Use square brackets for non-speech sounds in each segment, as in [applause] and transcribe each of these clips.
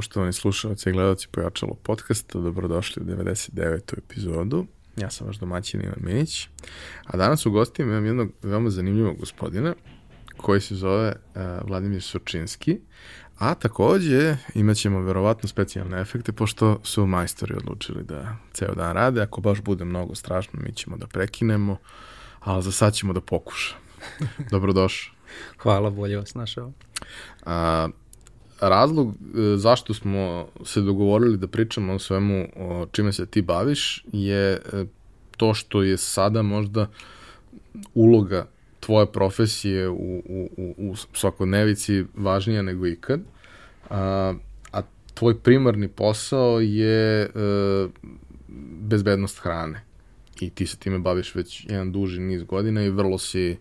Poštovani slušalci i gledalci Pojačalo podcasta, dobrodošli u 99. epizodu. Ja sam vaš domaćin Ivan Minić, a danas u gostima imam jednog veoma zanimljivog gospodina koji se zove uh, Vladimir Surčinski, a takođe imat ćemo verovatno specijalne efekte pošto su majstori odlučili da ceo dan rade. Ako baš bude mnogo strašno, mi ćemo da prekinemo, ali za sad ćemo da pokušamo. Dobrodošao. [laughs] Hvala, bolje vas našao. A, razlog e, zašto smo se dogovorili da pričamo o svemu o čime se ti baviš je e, to što je sada možda uloga tvoje profesije u, u, u, u svakodnevici važnija nego ikad, a, a tvoj primarni posao je e, bezbednost hrane. I ti se time baviš već jedan duži niz godina i vrlo si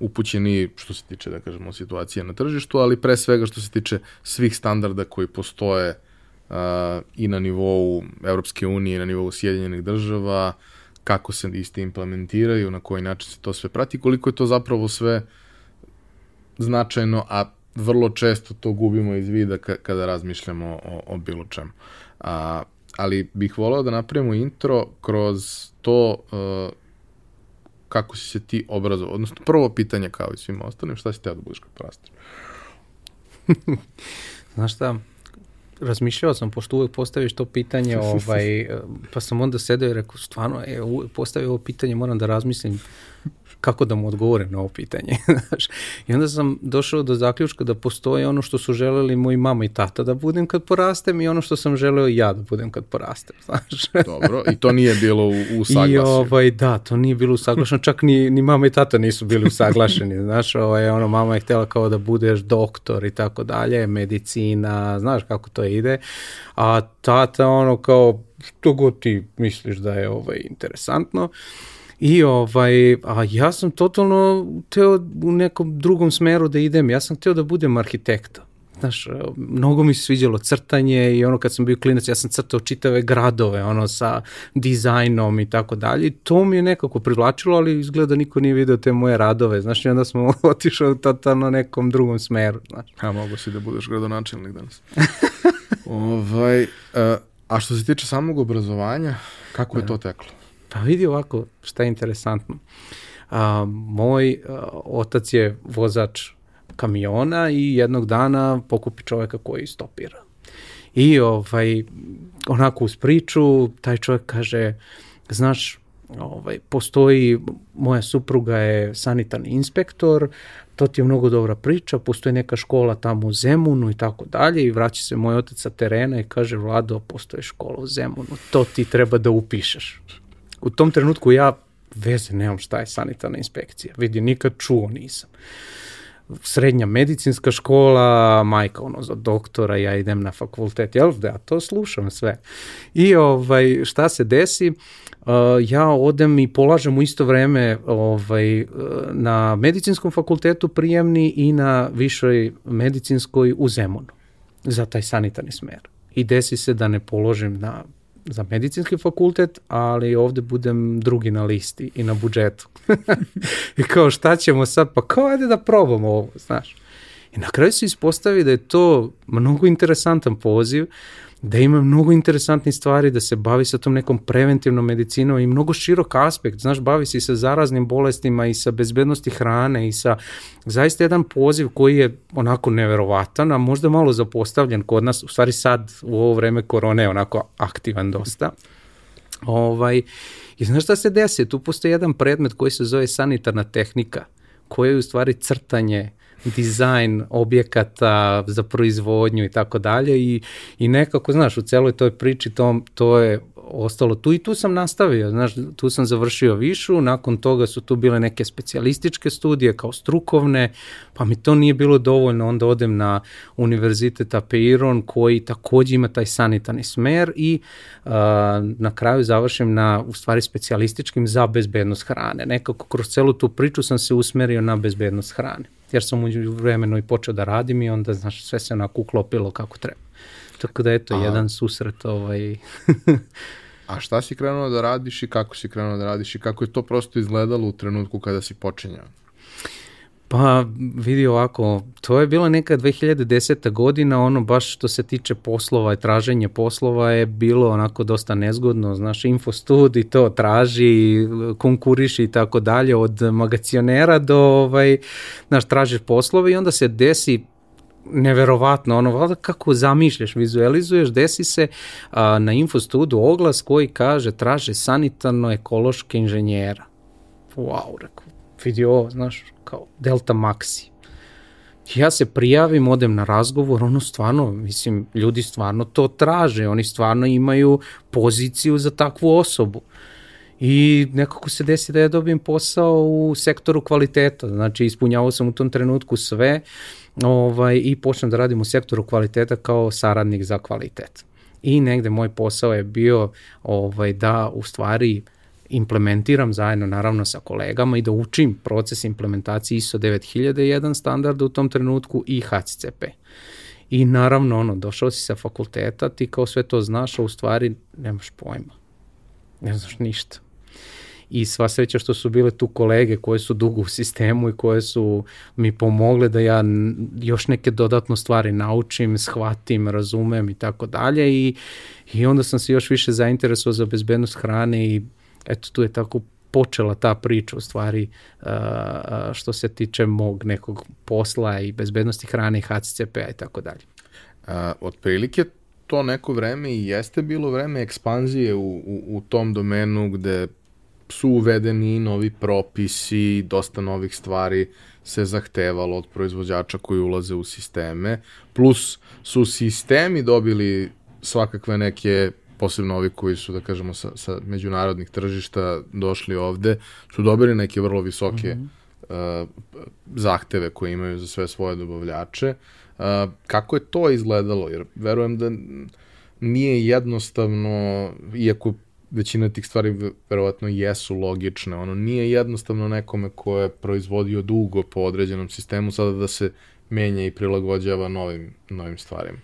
upućeni što se tiče, da kažemo, situacije na tržištu, ali pre svega što se tiče svih standarda koji postoje uh, i na nivou Evropske unije i na nivou Sjedinjenih država, kako se isti implementiraju, na koji način se to sve prati, koliko je to zapravo sve značajno, a vrlo često to gubimo iz vida kada razmišljamo o, o bilo čemu. A, ali bih voleo da napravimo intro kroz to uh, kako si se ti obrazovao? Odnosno, prvo pitanje kao i svima ostalim, šta si teo da budeš kad porasteš? [laughs] Znaš šta, razmišljao sam, pošto uvek postaviš to pitanje, [laughs] ovaj, pa sam onda sedeo i rekao, stvarno, e, postavio ovo pitanje, moram da razmislim kako da mu odgovorim na ovo pitanje. [laughs] I onda sam došao do zaključka da postoji ono što su želeli moji mama i tata da budem kad porastem i ono što sam želeo ja da budem kad porastem. [laughs] Znaš? Dobro, i to nije bilo u, u saglasju. I ovaj, da, to nije bilo usaglašeno, čak ni, ni mama i tata nisu bili usaglašeni. [laughs] Znaš, ovaj, ono, mama je htjela kao da budeš doktor i tako dalje, medicina, znaš kako to ide. A tata ono kao, što god ti misliš da je ovaj, interesantno. Uh, I ovaj, a ja sam totalno teo u nekom drugom smeru da idem. Ja sam teo da budem arhitekta. Znaš, mnogo mi se sviđalo crtanje i ono kad sam bio klinac ja sam crtao čitave gradove, ono sa dizajnom i tako dalje. I to mi je nekako privlačilo, ali izgleda niko nije video te moje radove. Znaš, i onda smo [laughs] otišli totalno nekom drugom smeru. Znaš. A mogu si da budeš gradonačelnik danas. [laughs] ovaj, a, a što se tiče samog obrazovanja, kako je to teklo? Pa vidi ovako šta je interesantno. A, moj a, otac je vozač kamiona i jednog dana pokupi čoveka koji stopira. I ovaj, onako uz priču, taj čovjek kaže, znaš, ovaj, postoji, moja supruga je sanitarni inspektor, to ti je mnogo dobra priča, postoji neka škola tamo u Zemunu i tako dalje i vraća se moj otac sa terena i kaže, Vlado, postoje škola u Zemunu, to ti treba da upišeš u tom trenutku ja veze nemam šta je sanitarna inspekcija. Vidi, nikad čuo nisam. Srednja medicinska škola, majka ono za doktora, ja idem na fakultet, jel da, to slušam sve. I ovaj, šta se desi? Uh, ja odem i polažem u isto vreme ovaj, na medicinskom fakultetu prijemni i na višoj medicinskoj u Zemunu za taj sanitarni smer. I desi se da ne položim na za medicinski fakultet, ali ovde budem drugi na listi i na budžetu. I [laughs] kao šta ćemo sad? Pa kao ajde da probamo ovo, znaš. I na kraju se ispostavi da je to mnogo interesantan poziv, da ima mnogo interesantnih stvari, da se bavi sa tom nekom preventivnom medicinom i mnogo širok aspekt, znaš, bavi se i sa zaraznim bolestima i sa bezbednosti hrane i sa zaista jedan poziv koji je onako neverovatan, a možda malo zapostavljen kod nas, u stvari sad u ovo vreme korone je onako aktivan dosta. Ovaj, I znaš šta se desi? Tu postoji jedan predmet koji se zove sanitarna tehnika, koja je u stvari crtanje dizajn objekata za proizvodnju i tako dalje. I, i nekako, znaš, u celoj toj priči to, to je ostalo tu. I tu sam nastavio, znaš, tu sam završio višu, nakon toga su tu bile neke specijalističke studije kao strukovne, pa mi to nije bilo dovoljno, onda odem na univerzitet Apeiron koji takođe ima taj sanitarni smer i uh, na kraju završim na, u stvari, specijalističkim za bezbednost hrane. Nekako kroz celu tu priču sam se usmerio na bezbednost hrane jer sam uđu vremenu i počeo da radim i onda, znaš, sve se onako uklopilo kako treba. Tako da, eto, A... jedan susret ovaj... [laughs] A šta si krenuo da radiš i kako si krenuo da radiš i kako je to prosto izgledalo u trenutku kada si počinjao? Pa vidi ovako, to je bila neka 2010. godina, ono baš što se tiče poslova i traženja poslova je bilo onako dosta nezgodno, znaš, infostud i to traži, konkuriši i tako dalje, od magacionera do, ovaj, znaš, tražiš poslove i onda se desi neverovatno, ono, valjda kako zamišljaš, vizualizuješ, desi se a, na infostudu oglas koji kaže traže sanitarno-ekološke inženjera. Wow, rekao, vidi ovo, znaš, kao Delta Maxi. Ja se prijavim, odem na razgovor, ono stvarno, mislim, ljudi stvarno to traže, oni stvarno imaju poziciju za takvu osobu. I nekako se desi da ja dobijem posao u sektoru kvaliteta, znači ispunjavao sam u tom trenutku sve ovaj, i počnem da radim u sektoru kvaliteta kao saradnik za kvalitet. I negde moj posao je bio ovaj, da u stvari implementiram zajedno naravno sa kolegama i da učim proces implementacije ISO 9001 standarda u tom trenutku i HCCP. I naravno, ono, došao si sa fakulteta, ti kao sve to znaš, a u stvari nemaš pojma. Ne znaš ništa. I sva sreća što su bile tu kolege koje su dugo u sistemu i koje su mi pomogle da ja još neke dodatno stvari naučim, shvatim, razumem i tako dalje i, i onda sam se još više zainteresovao za bezbednost hrane i eto tu je tako počela ta priča u stvari uh, što se tiče mog nekog posla i bezbednosti hrane i HCCP-a i tako dalje. Otprilike to neko vreme i jeste bilo vreme ekspanzije u, u, u tom domenu gde su uvedeni novi propisi, dosta novih stvari se zahtevalo od proizvođača koji ulaze u sisteme, plus su sistemi dobili svakakve neke posebno ovi koji su, da kažemo, sa, sa međunarodnih tržišta došli ovde, su dobili neke vrlo visoke mm -hmm. uh, zahteve koje imaju za sve svoje dobavljače. Uh, kako je to izgledalo? Jer verujem da nije jednostavno, iako većina tih stvari verovatno jesu logične, ono nije jednostavno nekome ko je proizvodio dugo po određenom sistemu sada da se menja i prilagođava novim, novim stvarima.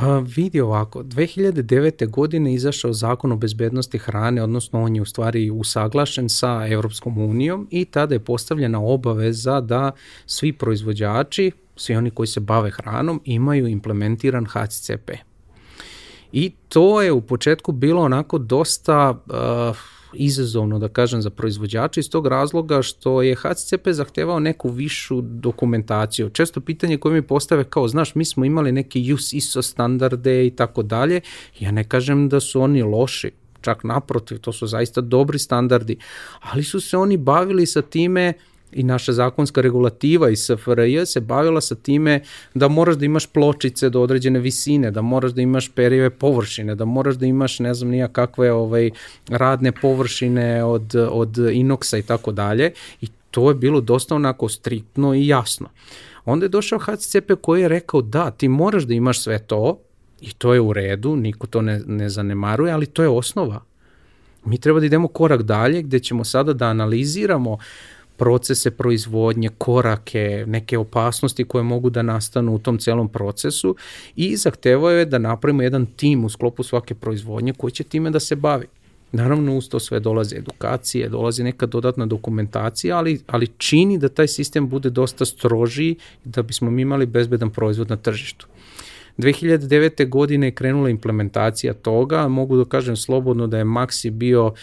Pa vidi ovako, 2009. godine izašao zakon o bezbednosti hrane, odnosno on je u stvari usaglašen sa Evropskom unijom i tada je postavljena obaveza da svi proizvođači, svi oni koji se bave hranom, imaju implementiran HCCP. I to je u početku bilo onako dosta uh, izazovno, da kažem, za proizvođače iz tog razloga što je HCCP zahtevao neku višu dokumentaciju. Često pitanje koje mi postave kao, znaš, mi smo imali neke US ISO standarde i tako dalje. Ja ne kažem da su oni loši, čak naprotiv, to su zaista dobri standardi, ali su se oni bavili sa time uh, i naša zakonska regulativa i SFRJ se bavila sa time da moraš da imaš pločice do određene visine, da moraš da imaš perive površine, da moraš da imaš ne znam nija kakve ovaj, radne površine od, od inoksa i tako dalje i to je bilo dosta onako striktno i jasno. Onda je došao HCCP koji je rekao da, ti moraš da imaš sve to i to je u redu, niko to ne, ne zanemaruje, ali to je osnova. Mi treba da idemo korak dalje gde ćemo sada da analiziramo uh, procese proizvodnje, korake, neke opasnosti koje mogu da nastanu u tom celom procesu i zahtevao je da napravimo jedan tim u sklopu svake proizvodnje koji će time da se bavi. Naravno, uz to sve dolaze edukacije, dolazi neka dodatna dokumentacija, ali, ali čini da taj sistem bude dosta strožiji da bismo imali bezbedan proizvod na tržištu. 2009. godine je krenula implementacija toga, mogu da kažem slobodno da je Maxi bio uh,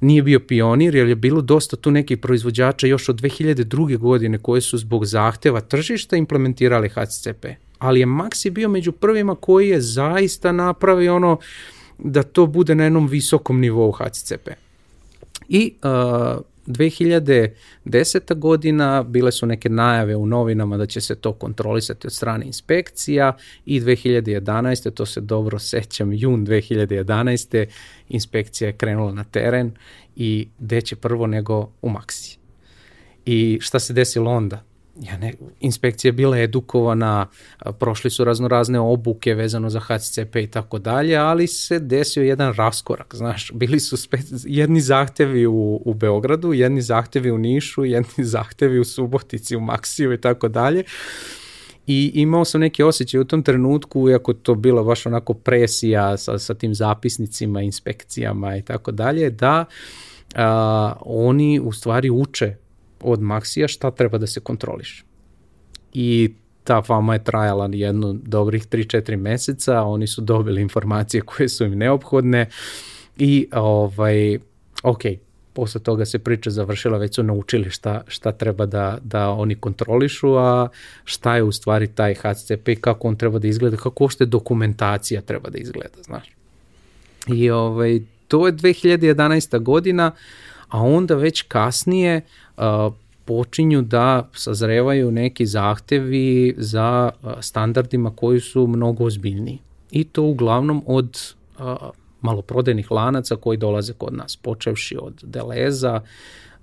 nije bio pionir, jer je bilo dosta tu nekih proizvođača još od 2002. godine koje su zbog zahteva tržišta implementirali HCCP. Ali je Maxi bio među prvima koji je zaista napravio ono da to bude na jednom visokom nivou HCCP. I uh, 2010. godina bile su neke najave u novinama da će se to kontrolisati od strane inspekcija i 2011. to se dobro sećam, jun 2011. inspekcija je krenula na teren i gde će prvo nego u Maksi. I šta se desilo onda? Ja ne, inspekcija je bila edukovana, prošli su razno razne obuke vezano za HCCP i tako dalje, ali se desio jedan raskorak, znaš, [laughs] bili su spe, jedni zahtevi u, u Beogradu, jedni zahtevi u Nišu, jedni [laughs] zahtevi u Subotici, u Maksiju i tako dalje. I imao sam neke osjećaje u tom trenutku, iako to bila baš onako presija sa, sa tim zapisnicima, inspekcijama i tako dalje, da a, oni u stvari uče od Maxija šta treba da se kontroliš. I ta fama je trajala jedno dobrih 3-4 meseca, oni su dobili informacije koje su im neophodne i ovaj, ok, posle toga se priča završila, već su naučili šta, šta treba da, da oni kontrolišu, a šta je u stvari taj HCP kako on treba da izgleda, kako uopšte dokumentacija treba da izgleda, znaš. I ovaj, to je 2011. godina, a onda već kasnije uh, počinju da sazrevaju neki zahtevi za standardima koji su mnogo ozbiljniji. I to uglavnom od maloprodajnih lanaca koji dolaze kod nas, počevši od Deleza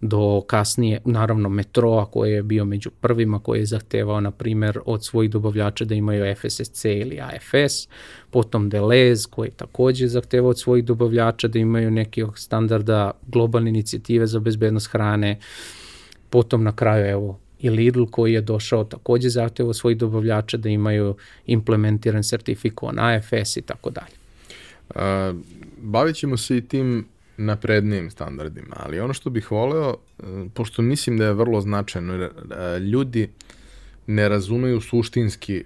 do kasnije, naravno metroa koji je bio među prvima koji je zahtevao, na primer, od svojih dobavljača da imaju FSSC ili AFS, potom Delez koji takođe zahtevao od svojih dobavljača da imaju neki standarda globalne inicijative za bezbednost hrane, potom na kraju evo i Lidl koji je došao takođe zahtevo svojih dobavljača da imaju implementiran sertifikon AFS i tako dalje. Bavit ćemo se i tim naprednijim standardima, ali ono što bih voleo, e, pošto mislim da je vrlo značajno, e, ljudi ne razumeju suštinski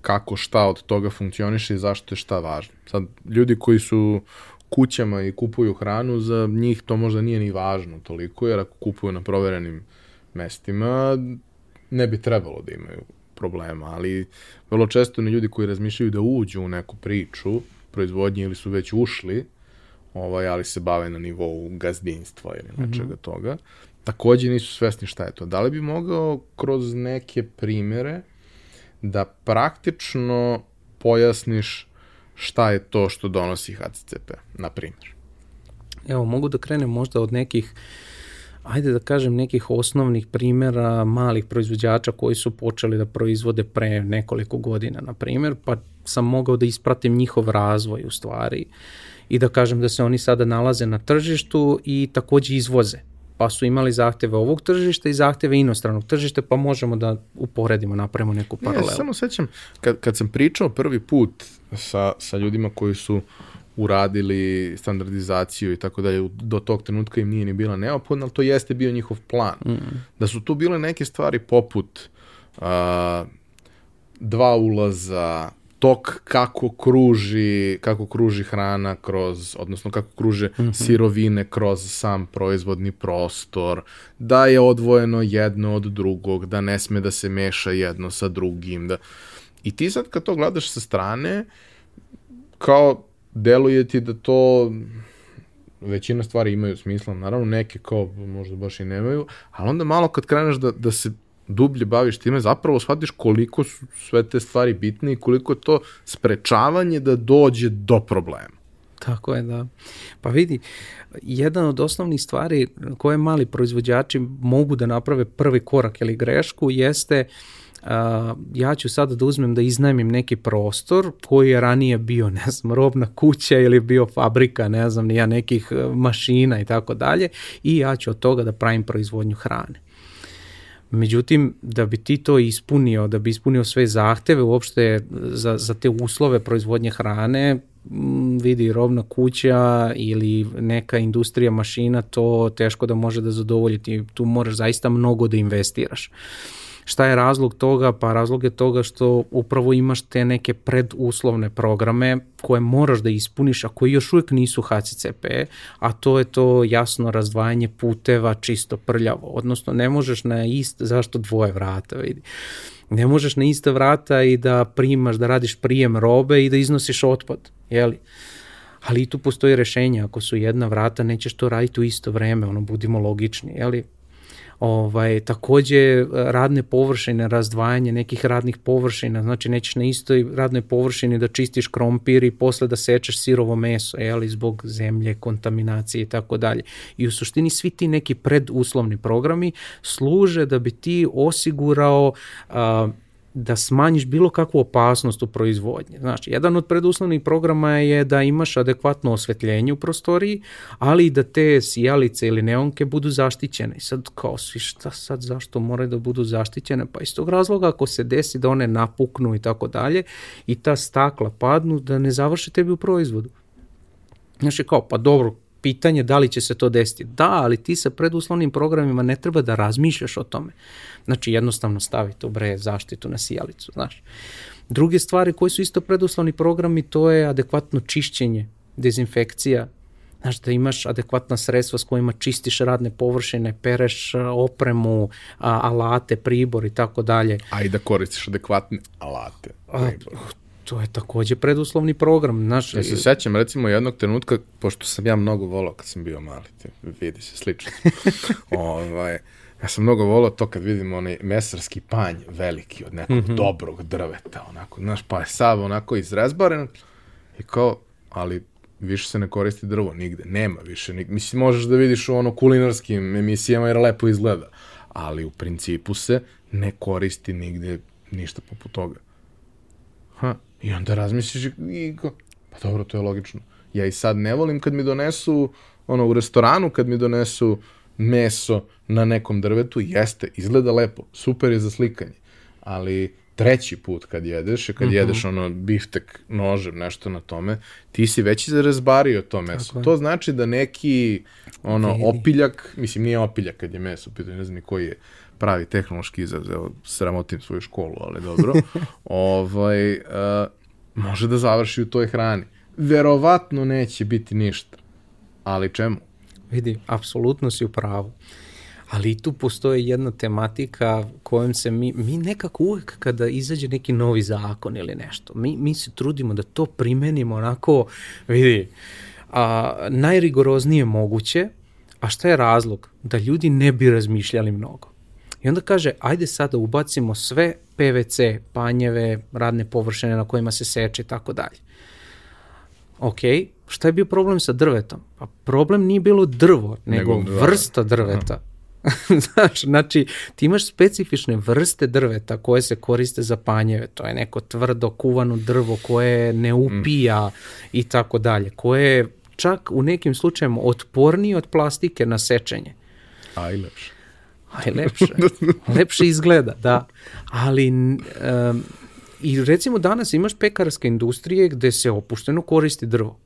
kako šta od toga funkcioniše i zašto je šta važno. Sad, ljudi koji su kućama i kupuju hranu, za njih to možda nije ni važno toliko, jer ako kupuju na proverenim mestima, ne bi trebalo da imaju problema, ali vrlo često ne ljudi koji razmišljaju da uđu u neku priču proizvodnje ili su već ušli, ovaj, ali se bave na nivou gazdinstva ili mhm. nečega mm -hmm. toga, takođe nisu svesni šta je to. Da li bi mogao kroz neke primere da praktično pojasniš šta je to što donosi HCCP, na primjer? Evo, mogu da krenem možda od nekih ajde da kažem nekih osnovnih primjera malih proizvođača koji su počeli da proizvode pre nekoliko godina, na primjer, pa sam mogao da ispratim njihov razvoj u stvari i da kažem da se oni sada nalaze na tržištu i takođe izvoze pa su imali zahteve ovog tržišta i zahteve inostranog tržišta, pa možemo da uporedimo, napravimo neku paralelu. Ne, samo sećam, kad, kad sam pričao prvi put sa, sa ljudima koji su uradili standardizaciju i tako dalje, do tog trenutka im nije ni bila neophodna, ali to jeste bio njihov plan. Mm. Da su tu bile neke stvari poput uh, dva ulaza, tok kako kruži, kako kruži hrana kroz, odnosno kako kruže mm -hmm. sirovine kroz sam proizvodni prostor, da je odvojeno jedno od drugog, da ne sme da se meša jedno sa drugim. Da... I ti sad kad to gledaš sa strane, kao deluje ti da to većina stvari imaju smisla, naravno neke kao možda baš i nemaju, ali onda malo kad kreneš da, da se dublje baviš time, zapravo shvatiš koliko su sve te stvari bitne i koliko to sprečavanje da dođe do problema. Tako je, da. Pa vidi, jedan od osnovnih stvari koje mali proizvođači mogu da naprave prvi korak ili grešku jeste uh, ja ću sada da uzmem da iznajmim neki prostor koji je ranije bio, ne znam, robna kuća ili bio fabrika, ne znam, nija nekih mašina i tako dalje i ja ću od toga da pravim proizvodnju hrane. Međutim, da bi ti to ispunio, da bi ispunio sve zahteve uopšte za, za te uslove proizvodnje hrane, vidi rovna kuća ili neka industrija mašina, to teško da može da zadovolji. Ti tu moraš zaista mnogo da investiraš. Šta je razlog toga? Pa razlog je toga što upravo imaš te neke preduslovne programe koje moraš da ispuniš, a koji još uvijek nisu HCCP, a to je to jasno razdvajanje puteva čisto prljavo. Odnosno ne možeš na ist, zašto dvoje vrata vidi. Ne možeš na ista vrata i da primaš, da radiš prijem robe i da iznosiš otpad, jeli? ali i tu postoji rešenje, ako su jedna vrata, nećeš to raditi u isto vreme, ono, budimo logični, jeli? Ovaj, takođe radne površine, razdvajanje nekih radnih površina, znači nećeš na istoj radnoj površini da čistiš krompir i posle da sečeš sirovo meso, jeli, zbog zemlje, kontaminacije i tako dalje. I u suštini svi ti neki preduslovni programi služe da bi ti osigurao a, da smanjiš bilo kakvu opasnost u proizvodnji. Znači, jedan od preduslovnih programa je da imaš adekvatno osvetljenje u prostoriji, ali i da te sijalice ili neonke budu zaštićene. I sad kao svi šta sad, zašto moraju da budu zaštićene? Pa iz tog razloga ako se desi da one napuknu i tako dalje i ta stakla padnu, da ne završe tebi u proizvodu. Znači kao, pa dobro, pitanje da li će se to desiti. Da, ali ti sa preduslovnim programima ne treba da razmišljaš o tome. Znači, jednostavno stavite u bre zaštitu na sijalicu, znaš. Druge stvari koje su isto preduslovni programi, to je adekvatno čišćenje, dezinfekcija, znaš, da imaš adekvatna sredstva s kojima čistiš radne površine, pereš opremu, a, alate, pribor i tako dalje. A i da koristiš adekvatne alate. A, to je takođe preduslovni program. Znaš, Ja se sećam recimo jednog trenutka, pošto sam ja mnogo volao kad sam bio mali, te, vidi se slično. [laughs] ovaj, ja sam mnogo volao to kad vidim onaj mesarski panj veliki od nekog mm -hmm. dobrog drveta, onako, znaš, pa je sav onako izrezbaren i kao, ali više se ne koristi drvo nigde, nema više, nig... mislim možeš da vidiš u ono kulinarskim emisijama jer lepo izgleda, ali u principu se ne koristi nigde ništa poput toga. Ha, i onda razmisliš i ko, pa dobro, to je logično. Ja i sad ne volim kad mi donesu, ono, u restoranu kad mi donesu meso na nekom drvetu, jeste, izgleda lepo, super je za slikanje, ali treći put kad jedeš, kad mm -hmm. jedeš ono biftek nožem, nešto na tome, ti si već izrazbario to meso. To znači da neki ono opiljak, mislim nije opiljak kad je meso, pitanje ne znam ni koji je pravi tehnološki izraz, evo sramotim svoju školu, ali dobro, [laughs] ovaj, uh, može da završi u toj hrani. Verovatno neće biti ništa, ali čemu? Vidi, apsolutno si u pravu. Ali tu postoje jedna tematika kojom se mi, mi nekako uvek kada izađe neki novi zakon ili nešto, mi, mi se trudimo da to primenimo onako, vidi, a, najrigoroznije moguće, a šta je razlog? Da ljudi ne bi razmišljali mnogo. I onda kaže, ajde sada ubacimo sve PVC, panjeve, radne površine na kojima se seče i tako dalje. Ok, šta je bio problem sa drvetom? Pa problem nije bilo drvo, nego, nego vrsta drveta. [laughs] Znaš, znači, ti imaš specifične vrste drveta koje se koriste za panjeve. To je neko tvrdo kuvano drvo koje ne upija mm. i tako dalje. Koje je čak u nekim slučajima otpornije od plastike na sečenje. A i lepše. [laughs] Lepše. izgleda, da. Ali um, i recimo danas imaš pekarske industrije gde se opušteno koristi drvo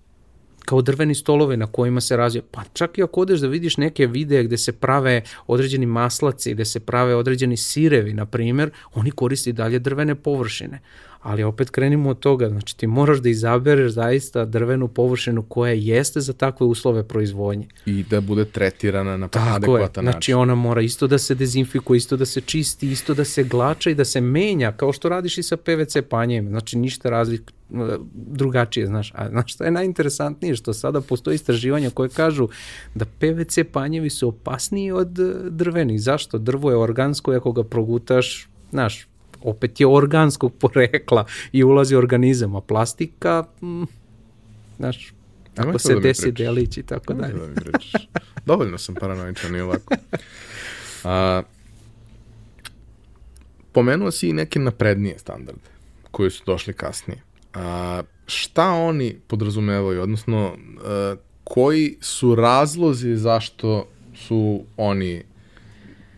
kao drveni stolovi na kojima se razvija. Pa čak i ako odeš da vidiš neke videe gde se prave određeni maslaci, gde se prave određeni sirevi, na primjer, oni koristi dalje drvene površine. Ali opet krenimo od toga, znači ti moraš da izabereš zaista drvenu površinu koja jeste za takve uslove proizvodnje. I da bude tretirana na Tako adekvatan je. Znači način. Znači ona mora isto da se dezinfikuje, isto da se čisti, isto da se glača i da se menja, kao što radiš i sa PVC panjem. Znači ništa razlik, drugačije, znaš. A znaš što je najinteresantnije, što sada postoji istraživanja koje kažu da PVC panjevi su opasniji od drvenih. Zašto? Drvo je organsko i ako ga progutaš, znaš, opet je organskog [laughs] porekla i ulazi organizam, a plastika, mm, znaš, ako Nemoj se da desi delić i tako dalje. Da mi Dovoljno sam paranoičan i ovako. A, pomenuo si i neke naprednije standarde koji su došli kasnije. A, šta oni podrazumevaju, odnosno a, koji su razlozi zašto su oni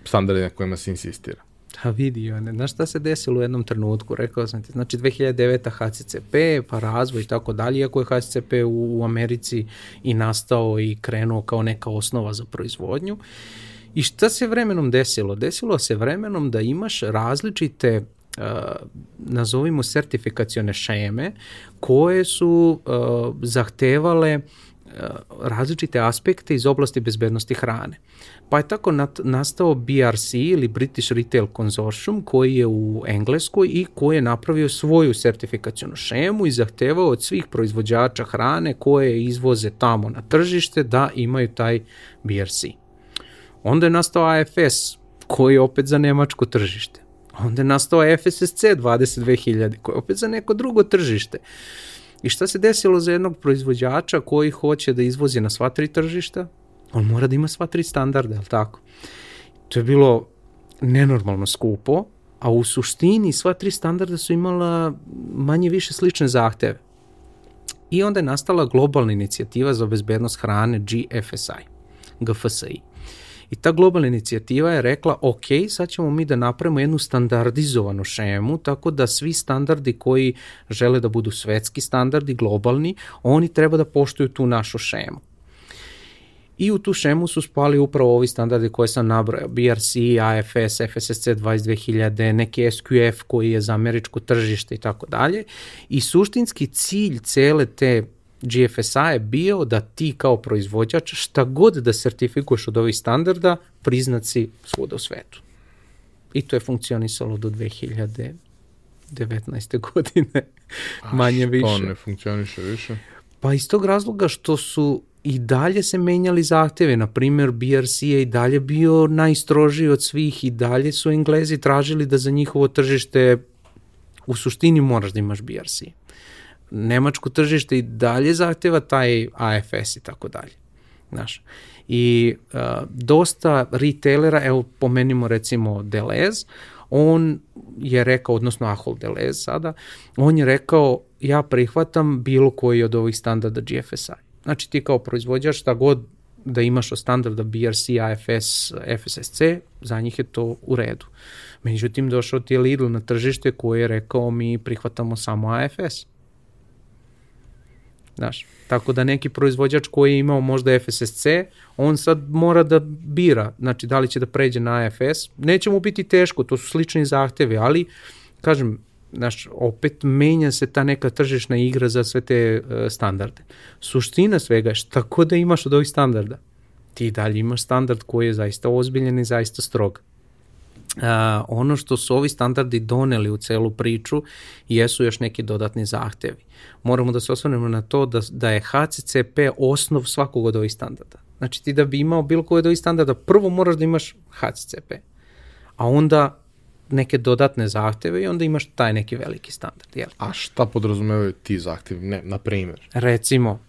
standardi na kojima se insistira? Da vidi, ne, znaš šta se desilo u jednom trenutku, rekao sam ti, znači 2009. HCCP, pa razvoj i tako dalje, iako je HCCP u, u Americi i nastao i krenuo kao neka osnova za proizvodnju. I šta se vremenom desilo? Desilo se vremenom da imaš različite uh, nazovimo sertifikacione šeme koje su uh, zahtevale uh, različite aspekte iz oblasti bezbednosti hrane. Pa je tako nastao BRC ili British Retail Consortium koji je u Engleskoj i koji je napravio svoju sertifikacijonu šemu i zahtevao od svih proizvođača hrane koje izvoze tamo na tržište da imaju taj BRC. Onda je nastao AFS koji je opet za nemačko tržište. Onda je nastao FSSC 22.000 koji je opet za neko drugo tržište. I šta se desilo za jednog proizvođača koji hoće da izvozi na sva tri tržišta? On mora da ima sva tri standarda, je li tako? To je bilo nenormalno skupo, a u suštini sva tri standarda su imala manje više slične zahteve. I onda je nastala globalna inicijativa za bezbednost hrane GFSI, GFSI. I ta globalna inicijativa je rekla, ok, sad ćemo mi da napravimo jednu standardizovanu šemu, tako da svi standardi koji žele da budu svetski standardi, globalni, oni treba da poštuju tu našu šemu. I u tu šemu su spali upravo ovi standardi koje sam nabrojao, BRC, AFS, FSSC 22000, neki SQF koji je za američko tržište i tako dalje. I suštinski cilj cele te GFSA je bio da ti kao proizvođač šta god da sertifikuješ od ovih standarda, priznat si svuda u svetu. I to je funkcionisalo do 2019. godine, manje više. A što ne funkcioniše više? Pa iz tog razloga što su i dalje se menjali zahteve, na primjer BRC je i dalje bio najstrožiji od svih i dalje su Englezi tražili da za njihovo tržište u suštini moraš da imaš BRC. Nemačko tržište i dalje zahteva taj AFS i tako dalje. Znaš. I uh, dosta retailera, evo pomenimo recimo Deleuze, on je rekao, odnosno Ahol Deleuze sada, on je rekao ja prihvatam bilo koji od ovih standarda GFSI. Znači ti kao proizvođač šta god da imaš od standarda BRC, AFS, FSSC, za njih je to u redu. Međutim, došao ti je Lidl na tržište koji je rekao mi prihvatamo samo AFS. Znaš, tako da neki proizvođač koji je imao možda FSSC, on sad mora da bira, znači da li će da pređe na AFS. Neće mu biti teško, to su slični zahtevi, ali kažem, znaš, opet menja se ta neka tržišna igra za sve te uh, standarde. Suština svega je šta god da imaš od ovih standarda, ti dalje imaš standard koji je zaista ozbiljen i zaista strog. Uh, ono što su ovi standardi doneli u celu priču jesu još neki dodatni zahtevi. Moramo da se osvrnemo na to da, da je HCCP osnov svakog od ovih standarda. Znači ti da bi imao bilo koji od ovih standarda, prvo moraš da imaš HCCP, a onda neke dodatne zahteve i onda imaš taj neki veliki standard. Jel? A šta podrazumevaju ti zahtevi, ne, na primjer? Recimo,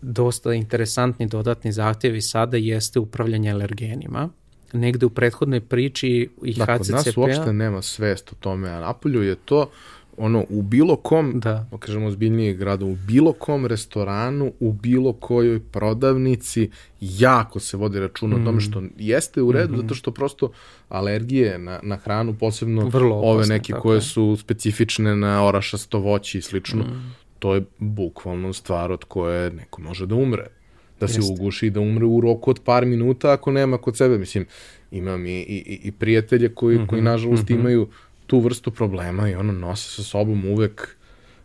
dosta interesantni dodatni zahtjevi sada jeste upravljanje alergenima. Negde u prethodnoj priči i HCCP-a... Da, kod nas uopšte nema svest o tome, a napolju je to ono, u bilo kom, da. kažemo ozbiljnije grada, u bilo kom restoranu, u bilo kojoj prodavnici, jako se vodi računa mm. o tome mm. što jeste u redu, mm -hmm. zato što prosto alergije na, na hranu, posebno Vrlo opasne, ove neke koje je. su specifične na orašasto voće i slično, mm. to je bukvalno stvar od koje neko može da umre. Da se uguši i da umre u roku od par minuta ako nema kod sebe. Mislim, imam i, i, i prijatelje koji, mm -hmm. koji nažalost mm -hmm. imaju tu vrstu problema i ono nose sa sobom uvek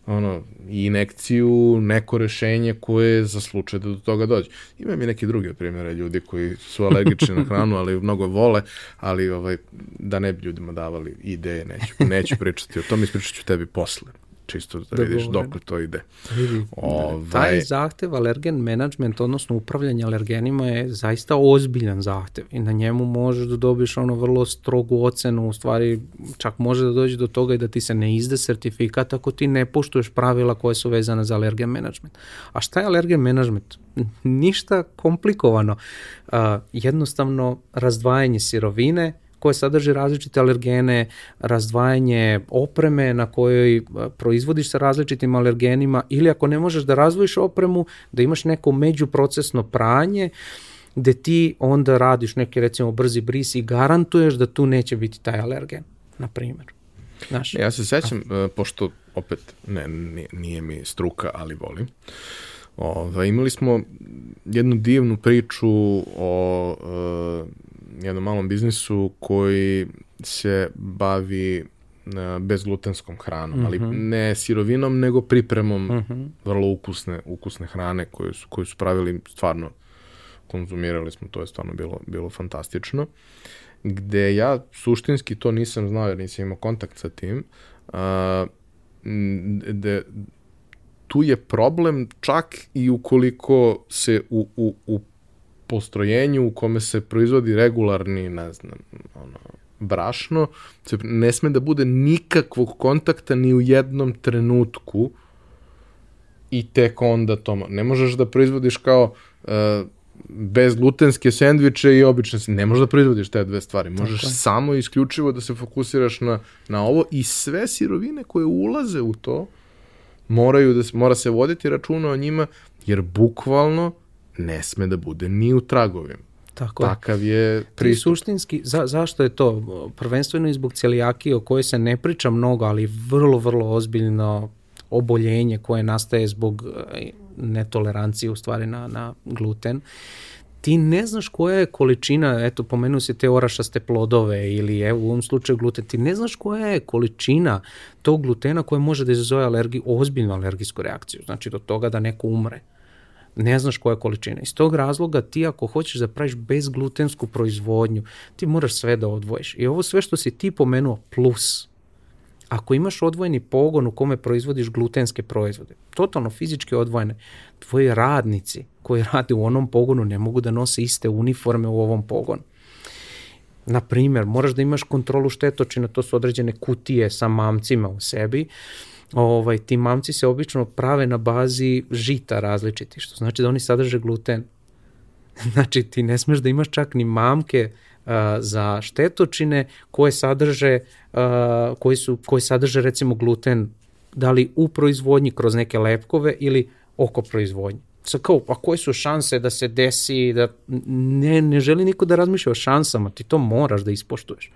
ono, inekciju, neko rešenje koje za slučaj da do toga dođe. Imam i neki drugi primjere ljudi koji su alergični na hranu, ali mnogo vole, ali ovaj, da ne bi ljudima davali ideje, neću, neću pričati o tom, ispričat ću tebi posle čisto da, da vidiš dok to ide. Vidi, ovaj... Taj zahtev alergen management, odnosno upravljanje alergenima je zaista ozbiljan zahtev i na njemu možeš da dobiješ ono vrlo strogu ocenu, u stvari čak može da dođe do toga i da ti se ne izde sertifikat ako ti ne poštuješ pravila koje su vezane za alergen management. A šta je alergen management? Ništa komplikovano. Uh, jednostavno razdvajanje sirovine, koje sadrži različite alergene, razdvajanje opreme na kojoj e, proizvodiš sa različitim alergenima ili ako ne možeš da razvojiš opremu, da imaš neko međuprocesno pranje gde ti onda radiš neki recimo brzi bris i garantuješ da tu neće biti taj alergen, na primjer. Znaš, ja se sećam, uh, pošto opet ne, nije, nije mi struka, ali volim, Ove, ovaj, imali smo jednu divnu priču o uh, jednom malom biznisu koji se bavi e, bezglutenskom hranom, mm -hmm. ali mhm. ne sirovinom, nego pripremom mm -hmm. vrlo ukusne, ukusne hrane koju su, koju su pravili stvarno konzumirali smo, to je stvarno bilo, bilo fantastično. Gde ja suštinski to nisam znao jer nisam imao kontakt sa tim, a, de, tu je problem čak i ukoliko se u, u, u postrojenju u kome se proizvodi regularni, ne znam, ono, brašno, se ne sme da bude nikakvog kontakta ni u jednom trenutku i tek onda to, ne možeš da proizvodiš kao uh, bez glutenske sendviče i obične ne možeš da proizvodiš te dve stvari, možeš Tako. samo isključivo da se fokusiraš na, na ovo i sve sirovine koje ulaze u to moraju da mora se voditi računa o njima jer bukvalno ne sme da bude ni u tragovima. Tako Takav je pristup. I suštinski, za, zašto je to? Prvenstveno i zbog celijakije o kojoj se ne priča mnogo, ali vrlo, vrlo ozbiljno oboljenje koje nastaje zbog e, netolerancije u stvari na, na gluten. ti ne znaš koja je količina, eto pomenuo se te orašaste plodove ili evo u ovom slučaju gluten, ti ne znaš koja je količina tog glutena koja može da izazove alergiju, ozbiljnu alergijsku reakciju, znači do toga da neko umre. Ne znaš koja je količina. Iz tog razloga ti ako hoćeš da praviš bezglutensku proizvodnju, ti moraš sve da odvojiš. I ovo sve što si ti pomenuo plus, ako imaš odvojeni pogon u kome proizvodiš glutenske proizvode, totalno fizički odvojene, tvoji radnici koji rade u onom pogonu ne mogu da nose iste uniforme u ovom pogonu. Na primjer, moraš da imaš kontrolu štetočina, to su određene kutije sa mamcima u sebi. Ovaj, ti mamci se obično prave na bazi žita različiti, što znači da oni sadrže gluten. [laughs] Znači ti ne smeš da imaš čak ni mamke uh, za štetočine koje sadrže, uh, koji, su, koji sadrže recimo gluten da li u proizvodnji kroz neke lepkove ili oko proizvodnje. Sa kao, pa koje su šanse da se desi, da ne, ne želi niko da razmišlja o šansama, ti to moraš da ispoštuješ.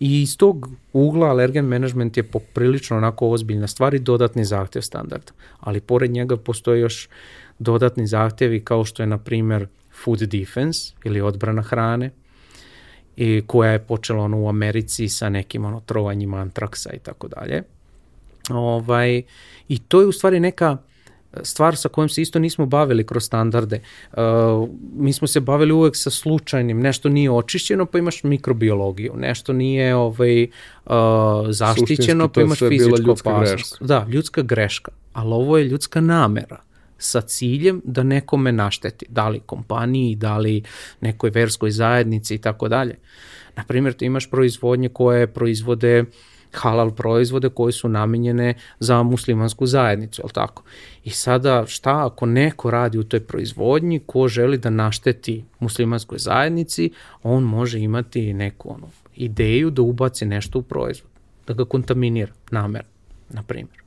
I iz tog ugla alergen management je poprilično onako ozbiljna stvar i dodatni zahtev standarda. Ali pored njega postoje još dodatni zahtevi kao što je na primer food defense ili odbrana hrane, i koja je počela ono u Americi sa nekim ono trovanjima antraksa i tako dalje. Ovaj, I to je u stvari neka stvar sa kojom se isto nismo bavili kroz standarde. Uh, mi smo se bavili uvek sa slučajnim, nešto nije očišćeno pa imaš mikrobiologiju, nešto nije ovaj, uh, zaštićeno pa imaš fizičku opasnost. Da, ljudska greška, ali ovo je ljudska namera sa ciljem da nekome našteti, da li kompaniji, da li nekoj verskoj zajednici i tako dalje. Naprimjer, ti imaš proizvodnje koje proizvode halal proizvode koje su namenjene za muslimansku zajednicu, je tako? I sada šta ako neko radi u toj proizvodnji ko želi da našteti muslimanskoj zajednici, on može imati neku ono, ideju da ubaci nešto u proizvod, da ga kontaminira namerno, na primjer.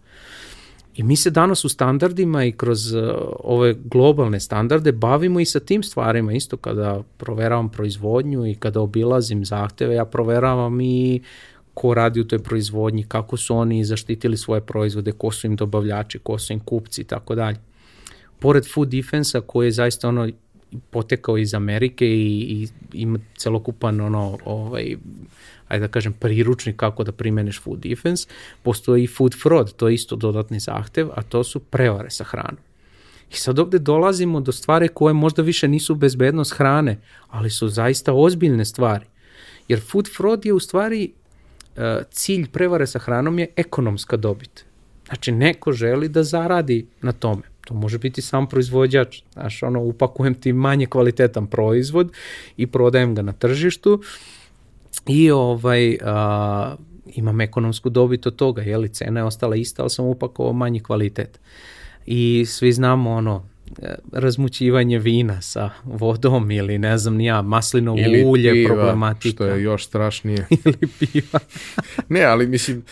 I mi se danas u standardima i kroz uh, ove globalne standarde bavimo i sa tim stvarima. Isto kada proveravam proizvodnju i kada obilazim zahteve, ja proveravam i ko radi u toj proizvodnji, kako su oni zaštitili svoje proizvode, ko su im dobavljači, ko su im kupci i tako dalje. Pored food defense-a koji je zaista ono potekao iz Amerike i, i ima celokupan ono, ovaj, ajde da kažem, priručnik kako da primeneš food defense, postoji food fraud, to je isto dodatni zahtev, a to su prevare sa hranom. I sad ovde dolazimo do stvari koje možda više nisu bezbednost hrane, ali su zaista ozbiljne stvari. Jer food fraud je u stvari cilj prevare sa hranom je ekonomska dobit. Znači, neko želi da zaradi na tome. To može biti sam proizvođač. Znaš, ono, upakujem ti manje kvalitetan proizvod i prodajem ga na tržištu i ovaj, a, imam ekonomsku dobit od toga, jeli, cena je ostala ista, ali sam upakovao manji kvalitet. I svi znamo ono, razmućivanje vina sa vodom ili ne znam ni ja, maslinovo ili ulje piva, problematika. što je još strašnije. [laughs] ili piva. [laughs] ne, ali mislim,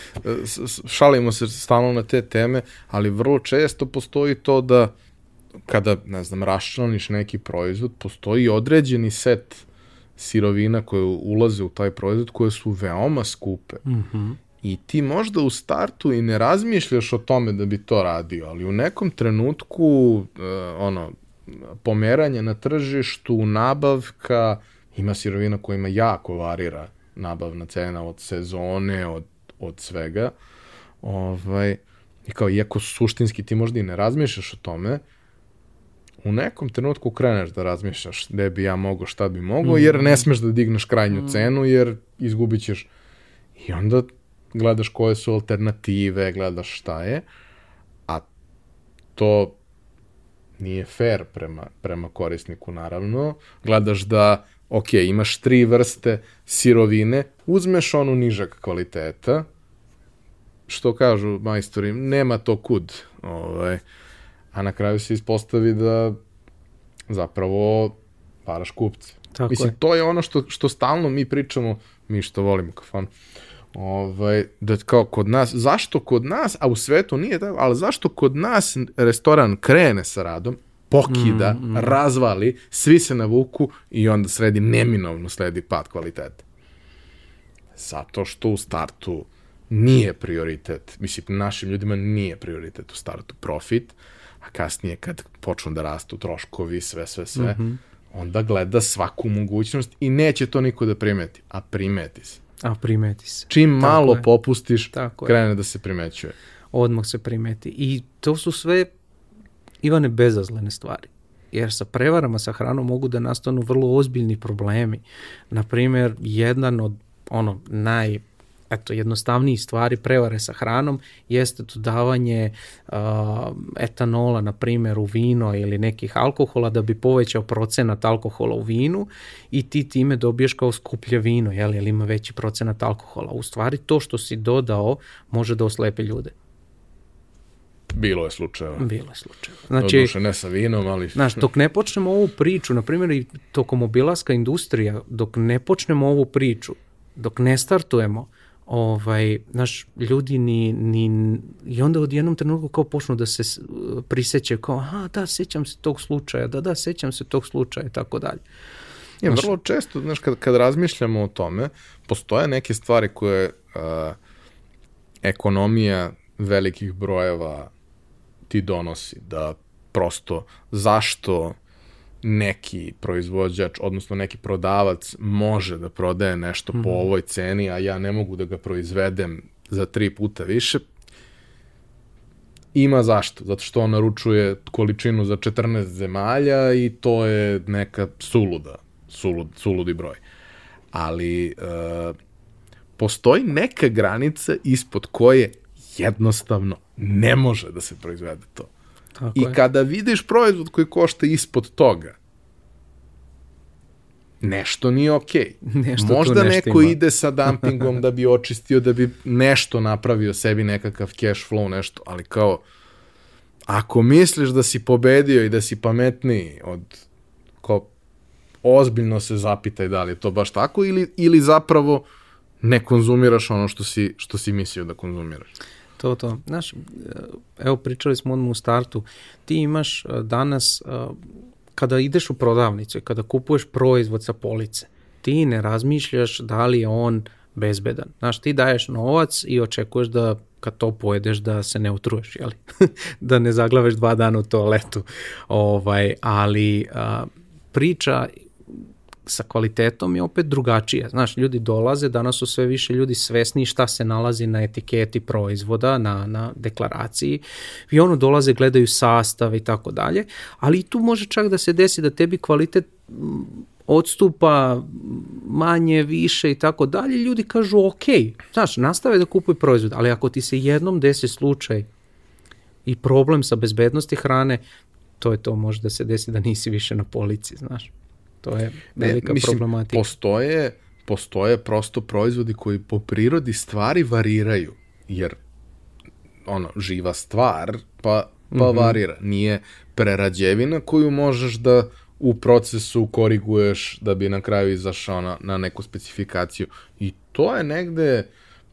šalimo se stalno na te teme, ali vrlo često postoji to da kada, ne znam, raščlaniš neki proizvod, postoji određeni set sirovina koje ulaze u taj proizvod koje su veoma skupe. Mm -hmm. I ti možda u startu i ne razmišljaš o tome da bi to radio, ali u nekom trenutku uh, ono pomeranje na tržištu, nabavka, ima sirovina kojima jako varira nabavna cena od sezone, od, od svega. Ovaj, I kao, iako suštinski ti možda i ne razmišljaš o tome, u nekom trenutku kreneš da razmišljaš gde bi ja mogo, šta bi mogo, mm. jer ne smeš da digneš krajnju mm. cenu, jer izgubit ćeš. I onda gledaš koje su alternative, gledaš šta je, a to nije fair prema, prema korisniku, naravno. Gledaš da, ok, imaš tri vrste sirovine, uzmeš onu nižak kvaliteta, što kažu majstori, nema to kud, ovaj, a na kraju se ispostavi da zapravo paraš kupce. Tako Mislim, je. to je ono što, što stalno mi pričamo, mi što volimo kafan, uh, Ovaj, da kao kod nas, zašto kod nas, a u svetu nije tako, ali zašto kod nas restoran krene sa radom, pokida, mm, mm. razvali, svi se navuku i onda sredi neminovno sledi pad kvaliteta. Zato što u startu nije prioritet, mislim, našim ljudima nije prioritet u startu profit, a kasnije kad počnu da rastu troškovi, sve, sve, sve, mm -hmm. onda gleda svaku mogućnost i neće to niko da primeti, a primeti se. A primeti se. Čim Tako malo je. popustiš, Tako je. krene da se primećuje. odmah se primeti. I to su sve, Ivane, bezazlene stvari. Jer sa prevarama sa hranom mogu da nastanu vrlo ozbiljni problemi. Naprimjer, jedan od ono naj eto, jednostavnijih stvari prevare sa hranom jeste dodavanje a, etanola, na primjer, u vino ili nekih alkohola da bi povećao procenat alkohola u vinu i ti time dobiješ kao skuplje vino, jel, jer ima veći procenat alkohola. U stvari, to što si dodao može da oslepi ljude. Bilo je slučajeva. Bilo je slučaj. Znači, Doduše ne sa vinom, ali... znaš, dok ne počnemo ovu priču, na primjer i tokom obilaska industrija, dok ne počnemo ovu priču, dok ne startujemo, ovaj, naš ljudi ni, ni, i onda od jednom trenutku kao počnu da se prisećaju kao, aha, da, sećam se tog slučaja, da, da, sećam se tog slučaja i tako dalje. Je, Znaš- vrlo često, znaš, kad, kad razmišljamo o tome, postoje neke stvari koje uh, ekonomija velikih brojeva ti donosi, da prosto zašto neki proizvođač, odnosno neki prodavac može da prodaje nešto po ovoj ceni, a ja ne mogu da ga proizvedem za tri puta više, ima zašto. Zato što on naručuje količinu za 14 zemalja i to je neka suluda, sulud, suludi broj. Ali e, postoji neka granica ispod koje jednostavno ne može da se proizvede to. Tako I je. kada vidiš proizvod koji košta ispod toga, nešto nije okej. [laughs] Nešto tu Možda nešto neko ima. ide sa dumpingom da bi očistio, da bi nešto napravio sebi, nekakav cash flow, nešto, ali kao, ako misliš da si pobedio i da si pametniji od, ozbiljno se zapitaj da li je to baš tako ili, ili zapravo ne konzumiraš ono što si, što si mislio da konzumiraš. To, to. Znaš, evo pričali smo odmah u startu, ti imaš e, danas, e, kada ideš u prodavnicu i kada kupuješ proizvod sa police, ti ne razmišljaš da li je on bezbedan. Znaš, ti daješ novac i očekuješ da kad to pojedeš da se ne utruješ, jeli? [laughs] da ne zaglaveš dva dana u toaletu. Ovaj, ali a, priča sa kvalitetom je opet drugačije. Znaš, ljudi dolaze, danas su sve više ljudi svesni šta se nalazi na etiketi proizvoda, na, na deklaraciji i ono dolaze, gledaju sastav i tako dalje, ali i tu može čak da se desi da tebi kvalitet mm, odstupa manje, više i tako dalje, ljudi kažu ok, znaš, nastave da kupuju proizvod, ali ako ti se jednom desi slučaj i problem sa bezbednosti hrane, to je to, može da se desi da nisi više na polici, znaš. To je velika mislim, problematika. Postoje, postoje prosto proizvodi koji po prirodi stvari variraju, jer ono, živa stvar, pa, pa mm -hmm. varira. Nije prerađevina koju možeš da u procesu koriguješ da bi na kraju izašao na, na neku specifikaciju. I to je negde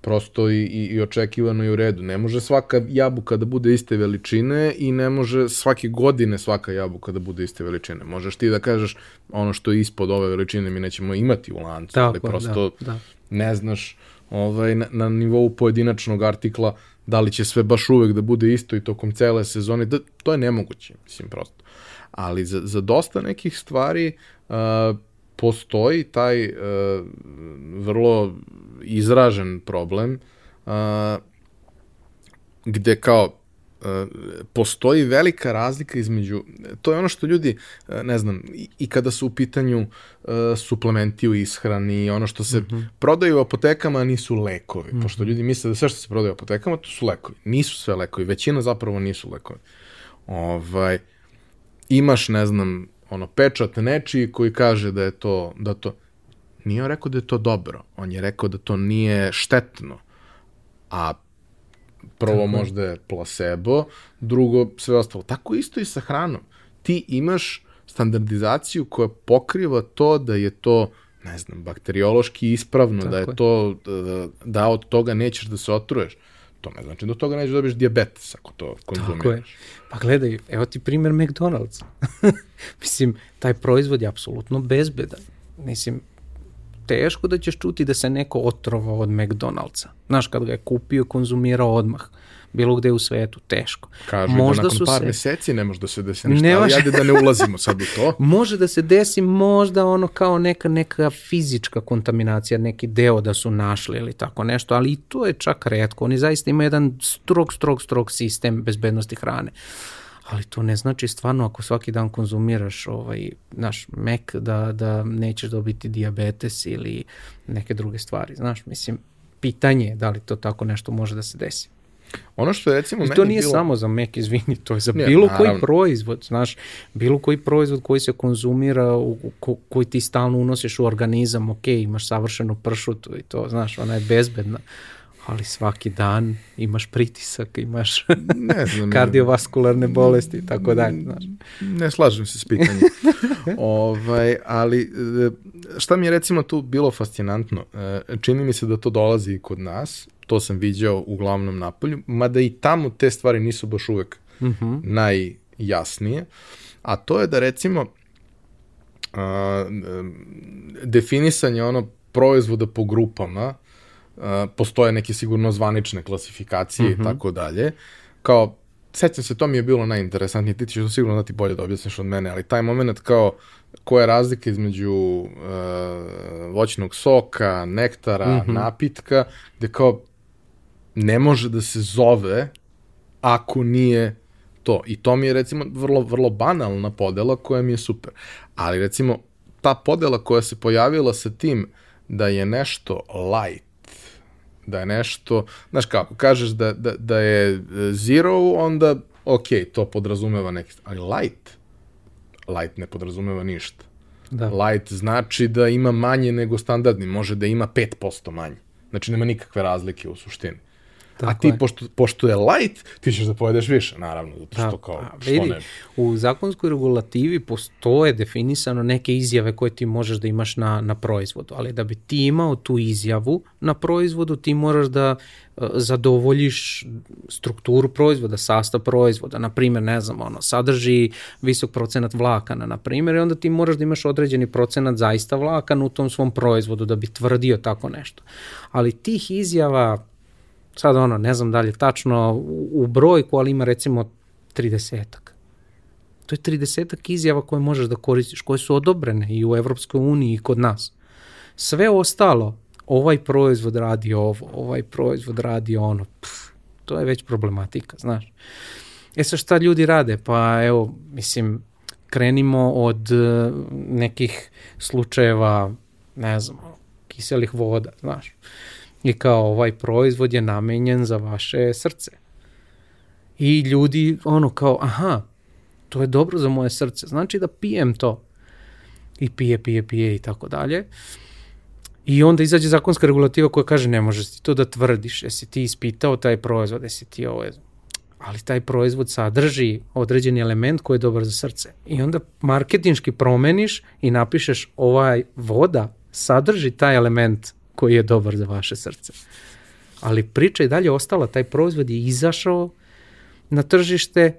prosto i, i, i očekivano i u redu. Ne može svaka jabuka da bude iste veličine i ne može svake godine svaka jabuka da bude iste veličine. Možeš ti da kažeš ono što je ispod ove veličine mi nećemo imati u lancu, Tako, ali prosto da, da. ne znaš ovaj, na, na nivou pojedinačnog artikla da li će sve baš uvek da bude isto i tokom cele sezone, da, to je nemoguće, mislim, prosto. Ali za, za dosta nekih stvari uh, postoji taj uh, vrlo izražen problem uh, gde kao uh, postoji velika razlika između, to je ono što ljudi, ne znam, i, kada su u pitanju suplementi u ishrani, ono što se mm -hmm. prodaju u apotekama nisu lekovi, mm -hmm. pošto ljudi misle da sve što se prodaje u apotekama to su lekovi. Nisu sve lekovi, većina zapravo nisu lekovi. Ovaj, imaš, ne znam, ono, pečat nečiji koji kaže da je to, da to, nije on rekao da je to dobro, on je rekao da to nije štetno, a prvo Tako. možda je placebo, drugo sve ostalo. Tako isto i sa hranom. Ti imaš standardizaciju koja pokriva to da je to ne znam, bakteriološki ispravno, Tako da je, je to, da, da od toga nećeš da se otruješ. To ne znači od toga nećeš da dobiješ diabetes ako to konzumiraš. Tako je. Pa gledaj, evo ti primjer McDonald's. [laughs] Mislim, taj proizvod je apsolutno bezbedan. Mislim, teško da ćeš čuti da se neko otrovao od McDonald'sa. Znaš, kad ga je kupio, konzumirao odmah bilo gde u svetu, teško. Kažu Možda da nakon par se... meseci ne može da se desi ništa, ne ali ajde da ne ulazimo sad u to. [laughs] može da se desi možda ono kao neka, neka fizička kontaminacija, neki deo da su našli ili tako nešto, ali i to je čak redko. Oni zaista imaju jedan strog, strog, strog sistem bezbednosti hrane ali to ne znači stvarno ako svaki dan konzumiraš ovaj naš mek da da nećeš dobiti dijabetes ili neke druge stvari znaš mislim pitanje je da li to tako nešto može da se desi Ono što je recimo I to nije bilo... samo za Mac, izvini, to je za nije, bilo naravno. koji proizvod, znaš, bilo koji proizvod koji se konzumira, u, ko, koji ti stalno unosiš u organizam, ok, imaš savršenu pršutu i to, znaš, ona je bezbedna, ali svaki dan imaš pritisak, imaš [laughs] ne znam, kardiovaskularne bolesti i tako dalje. Znaš. Ne slažem se s pitanjem. [laughs] ovaj, ali e, šta mi je recimo tu bilo fascinantno, e, čini mi se da to dolazi i kod nas, to sam viđao uglavnom napolju, mada i tamo te stvari nisu baš uvek uh mhm. -huh. najjasnije, a to je da recimo a, definisanje ono proizvoda po grupama, postoje neke sigurno zvanične klasifikacije i mhm. tako dalje, kao sećam se, to mi je bilo najinteresantnije, ti ćeš to sigurno da ti bolje da objasniš od mene, ali taj moment kao koja je razlika između uh, voćnog soka, nektara, mm -hmm. napitka, gde kao ne može da se zove ako nije to. I to mi je recimo vrlo, vrlo banalna podela koja mi je super. Ali recimo ta podela koja se pojavila sa tim da je nešto light, da je nešto, znaš kako, kažeš da, da, da je zero, onda ok, to podrazumeva neki, ali light, light ne podrazumeva ništa. Da. Light znači da ima manje nego standardni, može da ima 5% manje. Znači nema nikakve razlike u suštini. Tako a ti, je. pošto, pošto je light, ti ćeš da pojedeš više, naravno, zato što kao, a, što vidi, ne. U zakonskoj regulativi postoje definisano neke izjave koje ti možeš da imaš na, na proizvodu, ali da bi ti imao tu izjavu na proizvodu, ti moraš da uh, zadovoljiš strukturu proizvoda, sastav proizvoda, na primjer, ne znam, ono, sadrži visok procenat vlakana, na primjer, i onda ti moraš da imaš određeni procenat zaista vlakana u tom svom proizvodu da bi tvrdio tako nešto. Ali tih izjava sad ono, ne znam da li je tačno u brojku, ali ima recimo 30-ak. To je 30 izjava koje možeš da koristiš, koje su odobrene i u Evropskoj uniji i kod nas. Sve ostalo, ovaj proizvod radi ovo, ovaj proizvod radi ono, pff, to je već problematika, znaš. E sa šta ljudi rade? Pa evo, mislim, krenimo od e, nekih slučajeva, ne znam, kiselih voda, znaš. Uh, i kao ovaj proizvod je namenjen za vaše srce. I ljudi ono kao, aha, to je dobro za moje srce, znači da pijem to. I pije, pije, pije i tako dalje. I onda izađe zakonska regulativa koja kaže ne možeš ti to da tvrdiš, jesi ti ispitao taj proizvod, jesi ti ovo, ali taj proizvod sadrži određeni element koji je dobar za srce. I onda marketinški promeniš i napišeš ovaj voda sadrži taj element koji je dobar za vaše srce. Ali priča je dalje ostala, taj proizvod je izašao na tržište,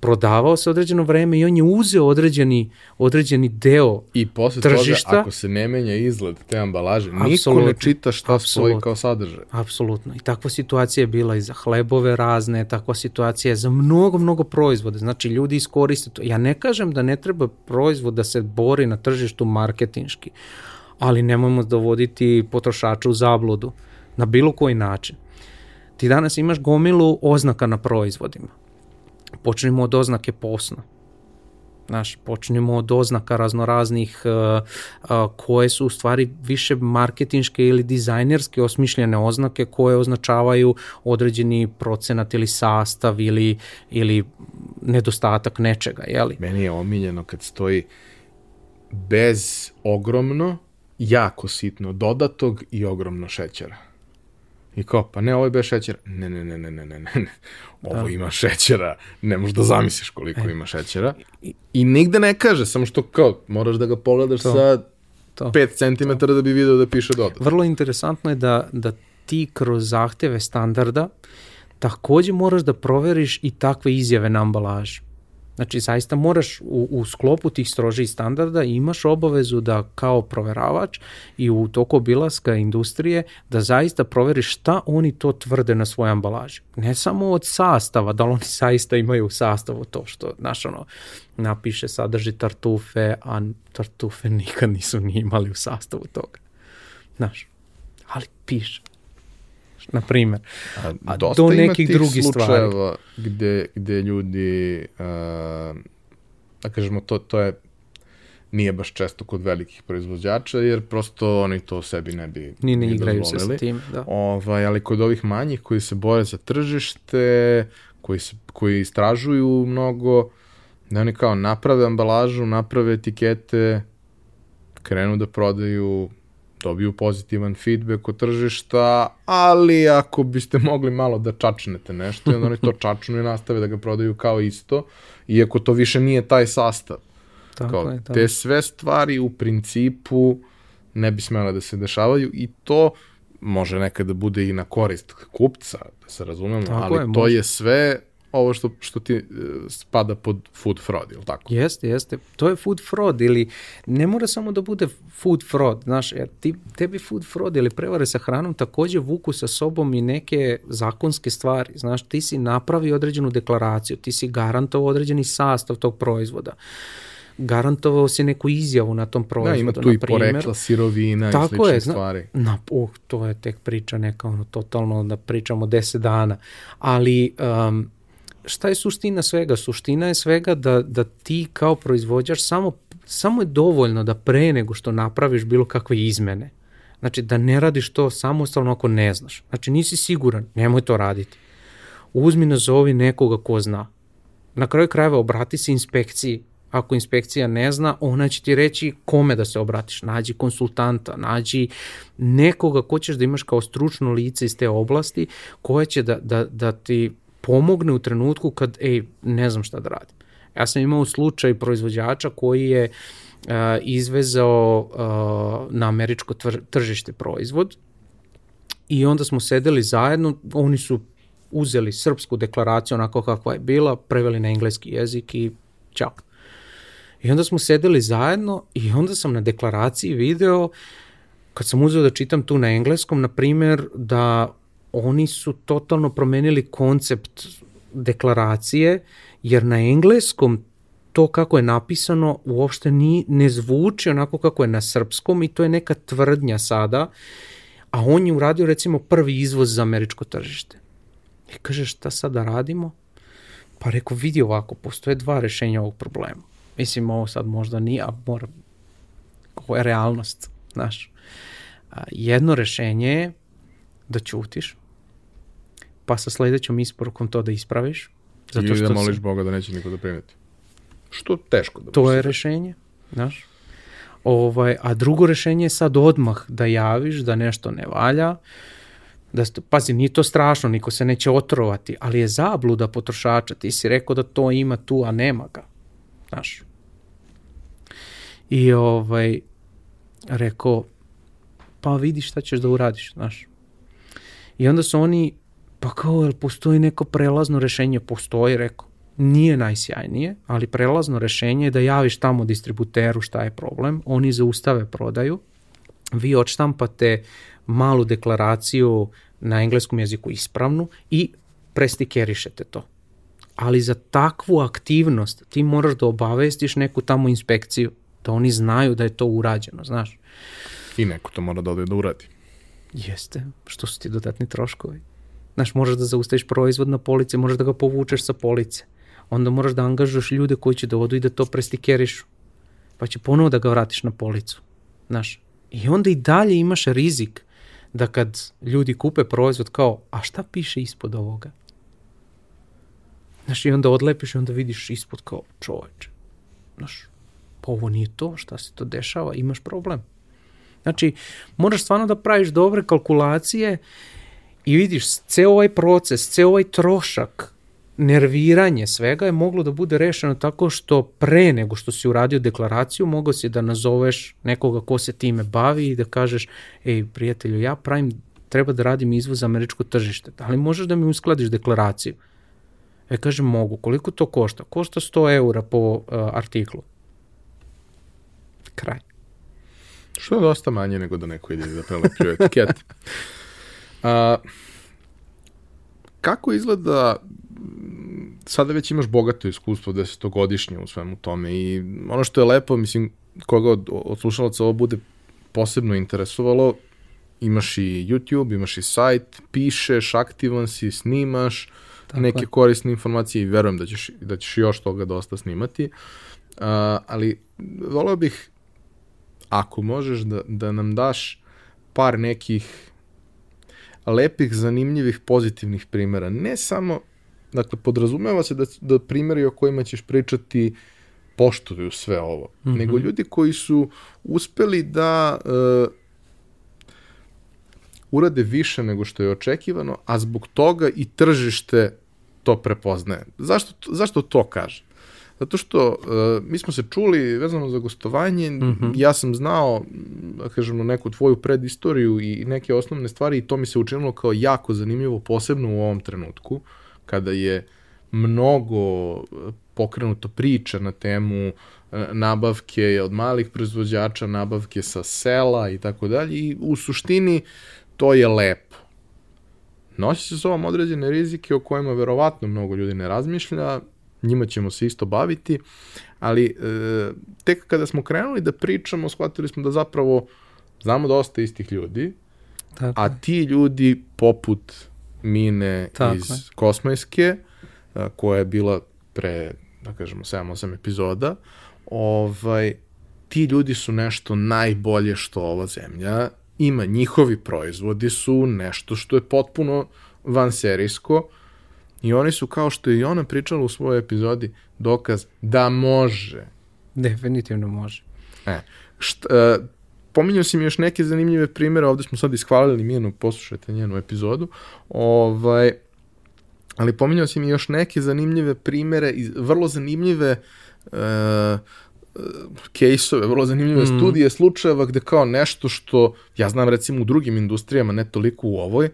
prodavao se određeno vreme i on je uzeo određeni, određeni deo I posle tržišta. toga, ako se ne menja izgled te ambalaže, niko ne čita šta stoji kao sadržaj. Apsolutno. I takva situacija je bila i za hlebove razne, takva situacija je za mnogo, mnogo proizvode. Znači, ljudi iskoriste to. Ja ne kažem da ne treba proizvod da se bori na tržištu marketinški, ali nemojmo dovoditi potrošača u zabludu na bilo koji način. Ti danas imaš gomilu oznaka na proizvodima. Počnemo od oznake posna. Znaš, počnemo od oznaka raznoraznih uh, uh, koje su u stvari više marketinške ili dizajnerske osmišljene oznake koje označavaju određeni procenat ili sastav ili, ili nedostatak nečega, jeli? Meni je omiljeno kad stoji bez ogromno jako sitno dodatog i ogromno šećera. I kao, pa ne, ovo je bez šećera. Ne, ne, ne, ne, ne, ne, ne. Ovo da. ima šećera. Ne možeš da zamisliš koliko e. ima šećera. I, I nigde ne kaže, samo što kao, moraš da ga pogledaš to. sa to. 5 cm to. da bi video da piše dodat. Vrlo interesantno je da, da ti kroz zahteve standarda takođe moraš da proveriš i takve izjave na ambalaži. Znači, zaista moraš u, u sklopu tih strožih standarda imaš obavezu da kao proveravač i u toku obilaska industrije da zaista proveriš šta oni to tvrde na svojoj ambalaži. Ne samo od sastava, da li oni zaista imaju u sastavu to što, znaš, ono, napiše sadrži tartufe, a tartufe nikad nisu ni imali u sastavu toga. Znaš, ali piše na primer. A, A dosta do ima nekih tih drugih stvari. slučajeva Gde, gde ljudi, uh, da kažemo, to, to je nije baš često kod velikih proizvođača, jer prosto oni to sebi ne bi Ni ne igraju se dozvolili. tim, da. Ovaj, ali kod ovih manjih koji se boje za tržište, koji, se, koji istražuju mnogo, da oni kao naprave ambalažu, naprave etikete, krenu da prodaju, dobiju pozitivan feedback od tržišta, ali ako biste mogli malo da čačnete nešto, onda oni to [laughs] čačnu i nastave da ga prodaju kao isto, iako to više nije taj sastav. Tako Kao, je, tako. te sve stvari u principu ne bi smele da se dešavaju i to može nekada da bude i na korist kupca, da se razumemo, Tako ali je, to može. je sve ovo što, što ti e, spada pod food fraud, ili tako? Jeste, jeste. To je food fraud ili ne mora samo da bude food fraud, znaš, jer ti, tebi food fraud ili prevare sa hranom takođe vuku sa sobom i neke zakonske stvari, znaš, ti si napravi određenu deklaraciju, ti si garantovao određeni sastav tog proizvoda, garantovao si neku izjavu na tom Da, proizvodu, ima tu i porekla sirovina i Tako slične je, zna- stvari. Na, uh, to je tek priča neka, ono, totalno da pričamo 10 dana. Ali, um, šta je suština svega? Suština je svega da, da ti kao proizvođač samo, samo je dovoljno da pre nego što napraviš bilo kakve izmene. Znači, da ne radiš to samostalno ako ne znaš. Znači, nisi siguran, nemoj to raditi. Uzmi nazovi nekoga ko zna. Na kraju krajeva obrati se inspekciji. Ako inspekcija ne zna, ona će ti reći kome da se obratiš. Nađi konsultanta, nađi nekoga ko ćeš da imaš kao stručno lice iz te oblasti, koja će da, da, da ti pomogne u trenutku kad, ej, ne znam šta da radim. Ja sam imao slučaj proizvođača koji je uh, izvezao uh, na američko tržište proizvod i onda smo sedeli zajedno, oni su uzeli srpsku deklaraciju onako kakva je bila, preveli na engleski jezik i ćao. I onda smo sedeli zajedno i onda sam na deklaraciji video, kad sam uzeo da čitam tu na engleskom, na primer, da oni su totalno promenili koncept deklaracije, jer na engleskom to kako je napisano uopšte ni, ne zvuči onako kako je na srpskom i to je neka tvrdnja sada, a on je uradio recimo prvi izvoz za američko tržište. I kaže šta sad da radimo? Pa rekao vidi ovako, postoje dva rešenja ovog problema. Mislim ovo sad možda nije, a mora, ovo je realnost, znaš. Jedno rešenje je da ćutiš, pa sa sledećom isporukom to da ispraviš. Zato Ili što da moliš se- Boga da neće niko da primeti. Što teško da To je rešenje, znaš. Ovaj, a drugo rešenje je sad odmah da javiš da nešto ne valja, da pazi, nije to strašno, niko se neće otrovati, ali je zabluda potrošača, ti si rekao da to ima tu, a nema ga, znaš. I ovaj, rekao, pa vidi šta ćeš da uradiš, znaš. I onda su oni, pa kao, jel postoji neko prelazno rešenje? Postoji, rekao. Nije najsjajnije, ali prelazno rešenje je da javiš tamo distributeru šta je problem, oni zaustave prodaju, vi odštampate malu deklaraciju na engleskom jeziku ispravnu i prestikerišete to. Ali za takvu aktivnost ti moraš da obavestiš neku tamo inspekciju, da oni znaju da je to urađeno, znaš. I neko to mora da ode da uradi. Jeste, što su ti dodatni troškovi. Znaš, moraš da zaustaviš proizvod na police, moraš da ga povučeš sa police. Onda moraš da angažuješ ljude koji će da odu i da to prestikerišu. Pa će ponovo da ga vratiš na policu. Znaš, i onda i dalje imaš rizik da kad ljudi kupe proizvod kao, a šta piše ispod ovoga? Znaš, i onda odlepiš i onda vidiš ispod kao čoveče. Znaš, pa ovo nije to, šta se to dešava, imaš problem. Znači, moraš stvarno da praviš dobre kalkulacije i vidiš, ceo ovaj proces, ceo ovaj trošak, nerviranje svega je moglo da bude rešeno tako što pre nego što si uradio deklaraciju mogao si da nazoveš nekoga ko se time bavi i da kažeš, ej prijatelju, ja pravim, treba da radim izvoz za američko tržište, da li možeš da mi uskladiš deklaraciju? Ja kažem mogu, koliko to košta? Košta 100 eura po uh, artiklu. Kraj. Što je dosta manje nego da neko ide da prelepljuje etikete. [laughs] A, kako izgleda sada već imaš bogato iskustvo desetogodišnje u svemu tome i ono što je lepo, mislim, koga od, od slušalaca ovo bude posebno interesovalo, imaš i YouTube, imaš i sajt, pišeš, aktivan si, snimaš Tako neke je. korisne informacije i verujem da ćeš, da ćeš još toga dosta snimati. Uh, ali voleo bih, ako možeš, da, da nam daš par nekih lepih, zanimljivih, pozitivnih primjera. Ne samo, dakle, podrazumeva se da, da primjeri o kojima ćeš pričati poštuju sve ovo, mm -hmm. nego ljudi koji su uspeli da uh, urade više nego što je očekivano, a zbog toga i tržište to prepoznaje. Zašto, zašto to kažem? Zato što uh, mi smo se čuli vezano za gostovanje, mm -hmm. ja sam znao, da kažemo, neku tvoju predistoriju i neke osnovne stvari i to mi se učinilo kao jako zanimljivo, posebno u ovom trenutku, kada je mnogo pokrenuto priča na temu uh, nabavke od malih proizvođača, nabavke sa sela i tako dalje i u suštini to je lepo. Nosi se s ovom određene rizike o kojima verovatno mnogo ljudi ne razmišlja, njima ćemo se isto baviti, ali e, tek kada smo krenuli da pričamo, shvatili smo da zapravo znamo dosta istih ljudi, Tako. a ti ljudi poput Mine Tako. iz Kosmajske, a, koja je bila pre, da kažemo, 7-8 epizoda, ovaj, ti ljudi su nešto najbolje što ova zemlja ima. Njihovi proizvodi su nešto što je potpuno vanserijsko, I oni su, kao što je i ona pričala u svojoj epizodi, dokaz da može. Definitivno može. E, šta, uh, pominjao si mi još neke zanimljive primere, ovde smo sad ishvalili Mijanu, poslušajte njenu epizodu, ovaj, ali pominjao si mi još neke zanimljive primere, vrlo zanimljive uh, kejsove, vrlo zanimljive mm. studije slučajeva gde kao nešto što, ja znam recimo u drugim industrijama, ne toliko u ovoj,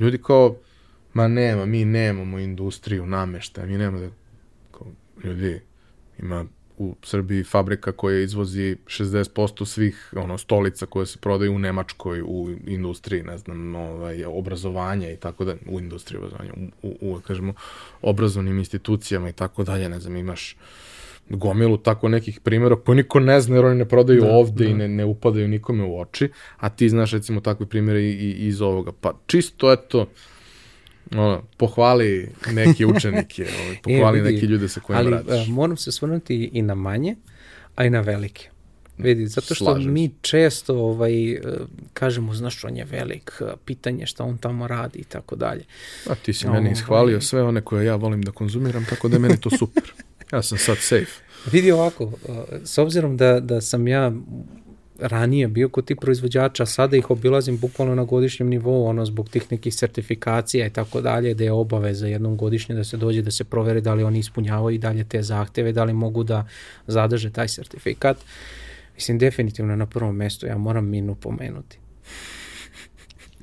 ljudi kao, ma nema, mi nemamo industriju nameštaja, mi nemamo da, kao, ljudi, ima u Srbiji fabrika koja izvozi 60% svih ono stolica koje se prodaju u Nemačkoj u industriji, ne znam, ovaj obrazovanja i tako da u industriji obrazovanja, u, u, u kažemo obrazovnim institucijama i tako dalje, ne znam, imaš gomilu tako nekih primjera koji niko ne zna jer oni ne prodaju da, ovde da. i ne, ne upadaju nikome u oči, a ti znaš recimo takve primjere i, i iz ovoga. Pa čisto eto, ono, pohvali neke učenike, ovaj, [laughs] e, pohvali e, vidi, neke ljude sa kojima ali, radiš. Ali moram se svrnuti i na manje, a i na velike. Vidi, zato što Slažem mi često ovaj, e, kažemo, znaš, on je velik, e, pitanje šta on tamo radi i tako dalje. A ti si no, meni ishvalio ovaj... sve one koje ja volim da konzumiram, tako da je meni to super. Ja sam sad safe. Vidi ovako, s obzirom da, da sam ja ranije bio kod tih proizvođača, sada ih obilazim bukvalno na godišnjem nivou, ono zbog tih nekih sertifikacija i tako dalje, da je obaveza jednom godišnje da se dođe da se proveri da li oni ispunjavaju i dalje te zahteve, da li mogu da zadrže taj sertifikat. Mislim, definitivno na prvom mestu, ja moram Minu pomenuti.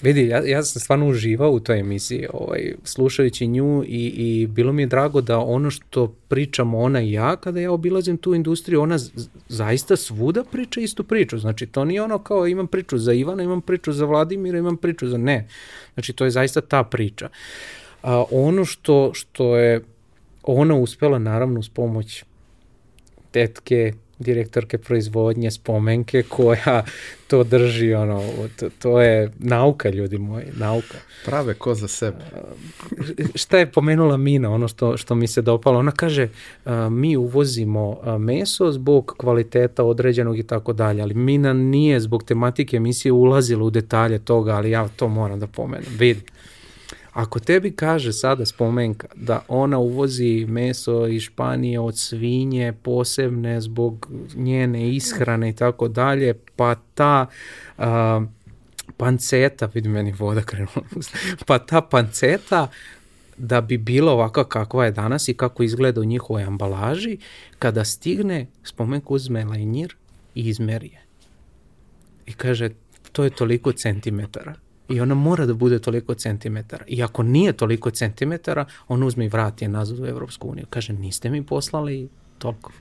Vidi, ja, ja sam stvarno uživao u toj emisiji, ovaj, slušajući nju i, i bilo mi je drago da ono što pričamo ona i ja, kada ja obilazim tu industriju, ona zaista svuda priča istu priču. Znači, to nije ono kao imam priču za Ivana, imam priču za Vladimira, imam priču za... Ne. Znači, to je zaista ta priča. A, ono što, što je ona uspela, naravno, uz pomoć tetke, direktorke proizvodnje spomenke koja to drži ono to, to je nauka ljudi moji nauka. Prave ko za sebe. Šta je pomenula Mina ono što što mi se dopalo? Ona kaže mi uvozimo meso zbog kvaliteta određenog i tako dalje ali Mina nije zbog tematike emisije ulazila u detalje toga ali ja to moram da pomenem. Vidi Ako tebi kaže sada spomenka da ona uvozi meso iz Španije od svinje posebne zbog njene ishrane i tako dalje, pa ta a, panceta, vidi meni voda krenula, [laughs] pa ta panceta da bi bila ovakva kakva je danas i kako izgleda u njihovoj ambalaži, kada stigne, spomenka uzme lajnjir i izmeri je. I kaže, to je toliko centimetara I ona mora da bude toliko centimetara. I ako nije toliko centimetara, on uzme i vrati je nazad u Evropsku uniju. Kaže, niste mi poslali toliko.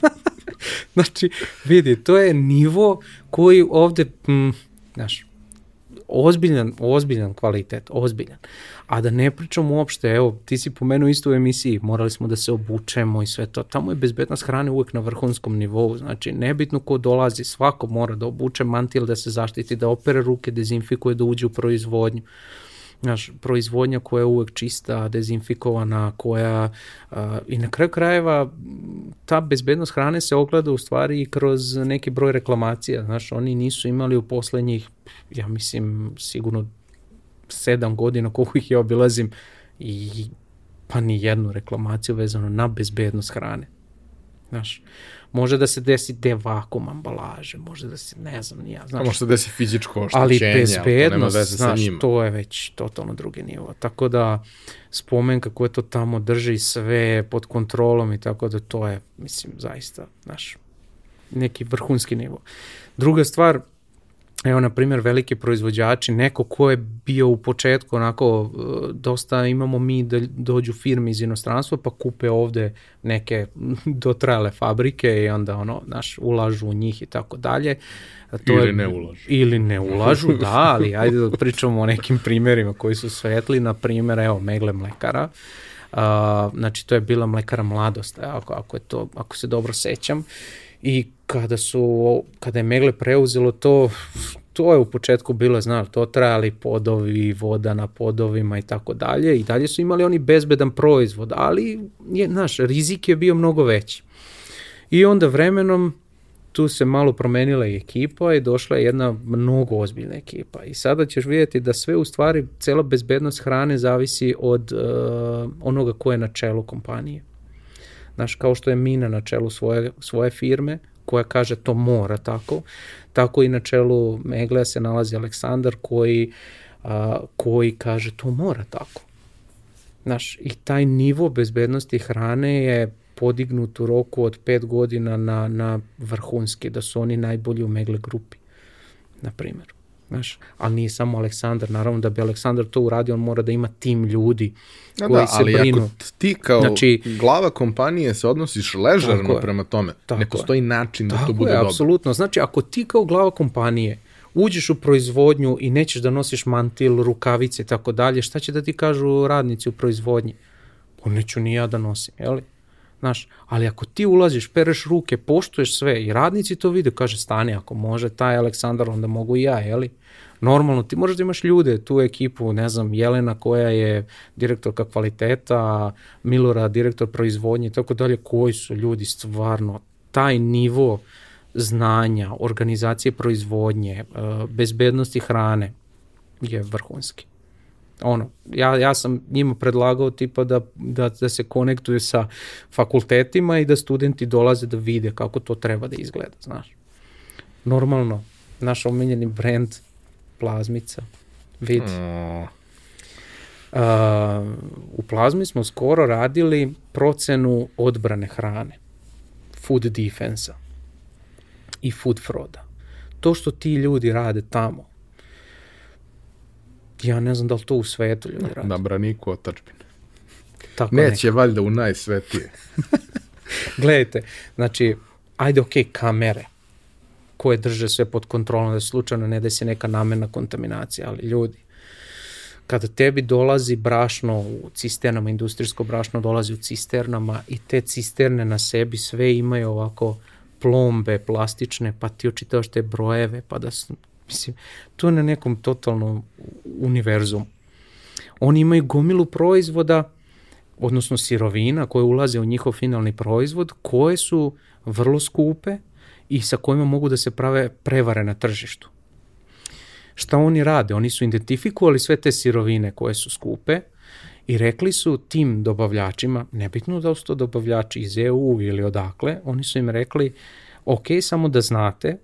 [laughs] znači, vidi, to je nivo koji ovde, mm, znaš, ozbiljan, ozbiljan kvalitet, ozbiljan. A da ne pričam uopšte, evo, ti si pomenuo isto u emisiji, morali smo da se obučemo i sve to. Tamo je bezbednost hrane uvek na vrhunskom nivou, znači nebitno ko dolazi, svako mora da obuče mantil, da se zaštiti, da opere ruke, dezinfikuje, da uđe u proizvodnju znaš, proizvodnja koja je uvek čista, dezinfikovana, koja a, i na kraju krajeva ta bezbednost hrane se ogleda u stvari i kroz neki broj reklamacija, znaš, oni nisu imali u poslednjih, ja mislim, sigurno sedam godina koliko ih ja obilazim i pa ni jednu reklamaciju vezano na bezbednost hrane. Znaš, može da se desi devakum ambalaže, može da se, ne znam, nija. Znaš, A može se desi fizičko oštećenje, ali bezbednost, bezbednost, to nema veze znaš, to je već totalno drugi nivo. Tako da, spomen kako je to tamo drži sve pod kontrolom i tako da to je, mislim, zaista, znaš, neki vrhunski nivo. Druga stvar, Evo, na primjer, veliki proizvođači, neko ko je bio u početku onako, e, dosta imamo mi da dođu firme iz inostranstva pa kupe ovde neke [laughs] dotrajale fabrike i onda ono, naš, ulažu u njih i tako dalje. To Ili je, ne ulažu. Ili ne ulažu, da, ali ajde da pričamo o nekim primjerima koji su svetli, na primjer, evo, Megle mlekara. Uh, znači, to je bila mlekara mladost, ako, ako, je to, ako se dobro sećam. I kada su, kada je Megle preuzelo to, to je u početku bilo, znaš, to trajali podovi, voda na podovima i tako dalje i dalje su imali oni bezbedan proizvod, ali je, znaš, rizik je bio mnogo veći. I onda vremenom tu se malo promenila i ekipa i došla je jedna mnogo ozbiljna ekipa. I sada ćeš vidjeti da sve u stvari, cela bezbednost hrane zavisi od uh, onoga ko je na čelu kompanije. Znaš, kao što je Mina na čelu svoje, svoje firme, koja kaže to mora tako, tako i na čelu Meglea se nalazi Aleksandar koji, a, koji kaže to mora tako. Znaš, i taj nivo bezbednosti hrane je podignut u roku od pet godina na, na vrhunski, da su oni najbolji u Megle grupi, na primjer. Znaš, ali nije samo Aleksandar, naravno da bi Aleksandar to uradio, on mora da ima tim ljudi Da, koji da, se ali brinu. ako ti kao Znači- glava kompanije se odnosiš Tako ležerno je. prema tome, Tako ne je. postoji način da Tako to bude je, dobro. apsolutno. Znači, ako ti kao glava kompanije uđeš u proizvodnju i nećeš da nosiš mantil, rukavice i tako dalje, šta će da ti kažu radnici u proizvodnji? Pa neću ni ja da nosim, jeli? Znaš, ali ako ti ulaziš, pereš ruke, poštuješ sve i radnici to vide, kaže stani, ako može taj Aleksandar, onda mogu i ja, jeli? Normalno, ti možeš da imaš ljude, tu ekipu, ne znam, Jelena koja je direktorka kvaliteta, Milora direktor proizvodnje i tako dalje, koji su ljudi stvarno taj nivo znanja, organizacije proizvodnje, eh, bezbednosti hrane je vrhunski. Ono, ja, ja sam njima predlagao tipa da, da, da se konektuju sa fakultetima i da studenti dolaze da vide kako to treba da izgleda, znaš. Normalno, naš omiljeni brand plazmica, vidi. Mm, Uh, u plazmi smo skoro radili procenu odbrane hrane, food defensa i food froda. To što ti ljudi rade tamo, ja ne znam da li to u svetu ljudi rade. na braniku otačbine. Tako Neće valjda u najsvetije. [laughs] Gledajte, znači, ajde ok, kamere koje drže sve pod kontrolom, da slučajno ne desi neka namerna kontaminacija, ali ljudi, kada tebi dolazi brašno u cisternama, industrijsko brašno dolazi u cisternama i te cisterne na sebi sve imaju ovako plombe plastične, pa ti očitavaš te brojeve, pa da mislim, to je na nekom totalnom univerzumu. Oni imaju gomilu proizvoda, odnosno sirovina koje ulaze u njihov finalni proizvod, koje su vrlo skupe i sa kojima mogu da se prave prevare na tržištu. Šta oni rade? Oni su identifikovali sve te sirovine koje su skupe i rekli su tim dobavljačima, nebitno da su to dobavljači iz EU ili odakle, oni su im rekli, ok, samo da znate,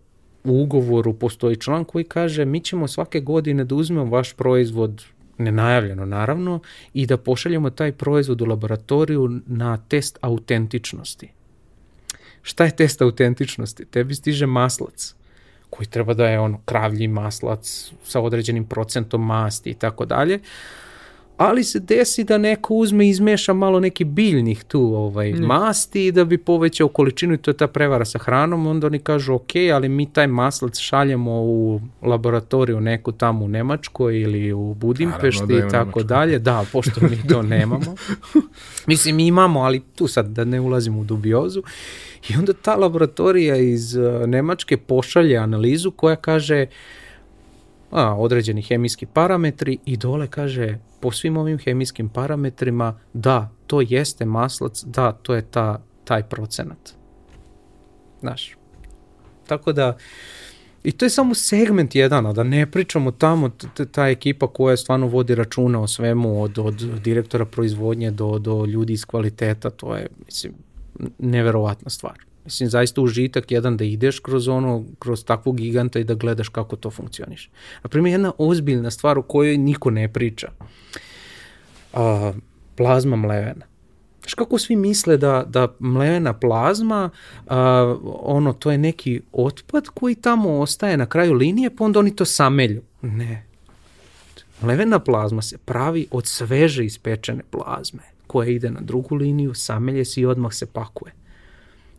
u ugovoru postoji član koji kaže mi ćemo svake godine da uzmemo vaš proizvod nenajavljeno naravno i da pošaljemo taj proizvod u laboratoriju na test autentičnosti. Šta je test autentičnosti? Tebi stiže maslac koji treba da je ono kravlji maslac sa određenim procentom masti i tako dalje ali se desi da neko uzme i izmeša malo neki biljnih tu ovaj, mm. masti da bi povećao količinu i to je ta prevara sa hranom, onda oni kažu ok, ali mi taj maslac šaljemo u laboratoriju neku tamo u Nemačkoj ili u Budimpešti da i tako dalje, da, pošto mi to [laughs] nemamo. Mislim, mi imamo, ali tu sad da ne ulazimo u dubiozu. I onda ta laboratorija iz uh, Nemačke pošalje analizu koja kaže a, određeni hemijski parametri i dole kaže po svim ovim hemijskim parametrima da, to jeste maslac, da, to je ta, taj procenat. Znaš. Tako da, i to je samo segment jedan, a da ne pričamo tamo ta ekipa koja stvarno vodi računa o svemu, od, od direktora proizvodnje do, do ljudi iz kvaliteta, to je, mislim, neverovatna stvar. Mislim, zaista užitak jedan da ideš kroz ono, kroz takvog giganta i da gledaš kako to funkcioniš. Naprimjer, jedna ozbiljna stvar o kojoj niko ne priča. A, plazma mlevena. Znaš kako svi misle da, da mlevena plazma, a, ono, to je neki otpad koji tamo ostaje na kraju linije, pa onda oni to samelju. Ne. Mlevena plazma se pravi od sveže ispečene plazme koja ide na drugu liniju, samelje se i odmah se pakuje.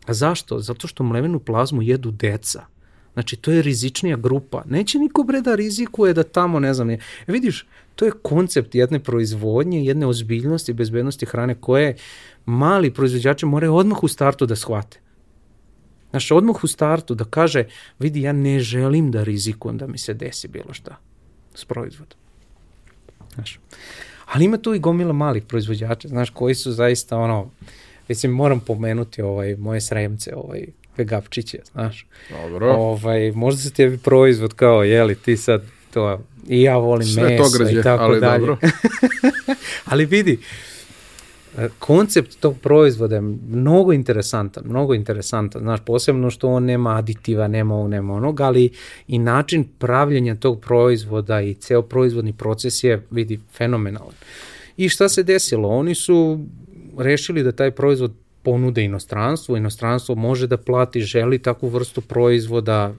A zašto? Zato što mlevenu plazmu jedu deca. Znači, to je rizičnija grupa. Neće niko bre da rizikuje da tamo, ne znam, ne. Vidiš, to je koncept jedne proizvodnje, jedne ozbiljnosti bezbednosti hrane koje mali proizvođači moraju odmah u startu da shvate. Znaš, odmah u startu da kaže, vidi, ja ne želim da rizikujem da mi se desi bilo šta s proizvodom. Znaš. Ali ima tu i gomila malih proizvođača, znaš, koji su zaista ono, Mislim, moram pomenuti ovaj, moje sremce, ovaj, vegapčiće, znaš. Dobro. Ovaj, možda se tebi proizvod kao, jeli, ti sad to, i ja volim Sve meso građe, i tako ali dalje. Dobro. [laughs] ali vidi, koncept tog proizvoda je mnogo interesantan, mnogo interesantan, znaš, posebno što on nema aditiva, nema ovo, nema onog, ali i način pravljenja tog proizvoda i ceo proizvodni proces je, vidi, fenomenalan. I šta se desilo? Oni su rešili da taj proizvod ponude inostranstvu, inostranstvo može da plati, želi takvu vrstu proizvoda,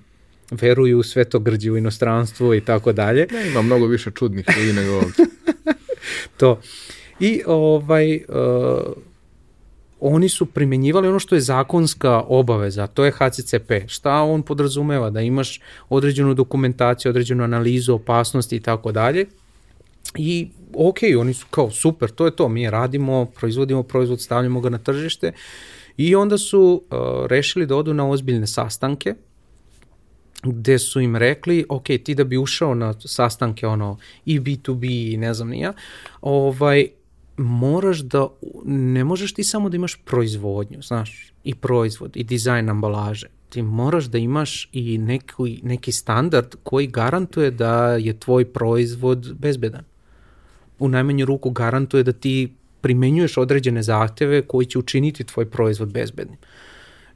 veruju u sve to grđe u inostranstvu i tako dalje. Ne, ima mnogo više čudnih ljudi nego ovdje. [laughs] to. I ovaj, uh, oni su primenjivali ono što je zakonska obaveza, to je HCCP. Šta on podrazumeva? Da imaš određenu dokumentaciju, određenu analizu opasnosti i tako dalje. I ok, oni su kao super, to je to, mi radimo, proizvodimo proizvod, stavljamo ga na tržište i onda su uh, rešili da odu na ozbiljne sastanke gde su im rekli, ok, ti da bi ušao na sastanke ono i B2B i ne znam nija, ovaj, moraš da, ne možeš ti samo da imaš proizvodnju, znaš, i proizvod, i dizajn ambalaže. Ti moraš da imaš i neki, neki standard koji garantuje da je tvoj proizvod bezbedan u najmanju ruku garantuje da ti primenjuješ određene zahteve koji će učiniti tvoj proizvod bezbednim.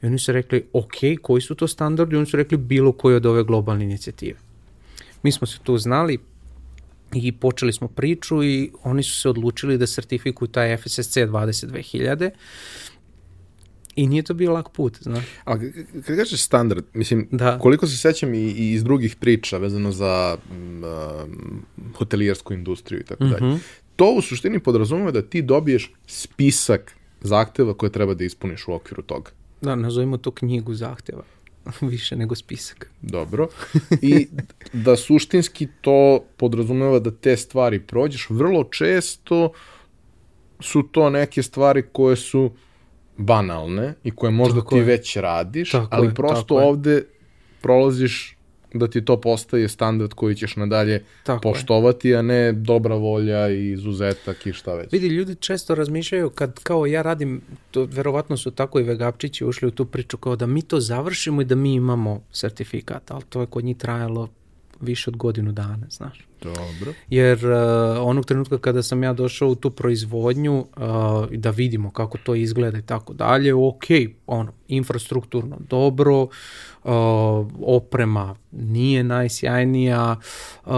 I oni su rekli, ok, koji su to standardi? I oni su rekli bilo koji od ove globalne inicijative. Mi smo se tu znali i počeli smo priču i oni su se odlučili da sertifikuju taj FSSC 22000 I nije to bio lak put, znaš. A kad kažeš standard, mislim, da. koliko se sećam i, i iz drugih priča vezano za um, hotelijersku industriju i tako mm -hmm. dalje, to u suštini podrazumeva da ti dobiješ spisak zahteva koje treba da ispuniš u okviru toga. Da, nazovimo to knjigu zahteva [laughs] više nego spisak. Dobro. I da suštinski to podrazumeva da te stvari prođeš. Vrlo često su to neke stvari koje su banalne i koje možda tako ti je. već radiš, tako ali je, prosto ovde prolaziš da ti to postaje standard koji ćeš nadalje tako poštovati, je. a ne dobra volja i izuzetak i šta već. Vidi, ljudi često razmišljaju kad kao ja radim, to verovatno su tako i vegapčići ušli u tu priču kao da mi to završimo i da mi imamo sertifikat, ali to je kod njih trajalo više od godinu dana, znaš. Dobro. Jer uh, onog trenutka kada sam ja došao u tu proizvodnju uh, da vidimo kako to izgleda i tako dalje, ok, ono, infrastrukturno dobro, uh, oprema nije najsjajnija, uh,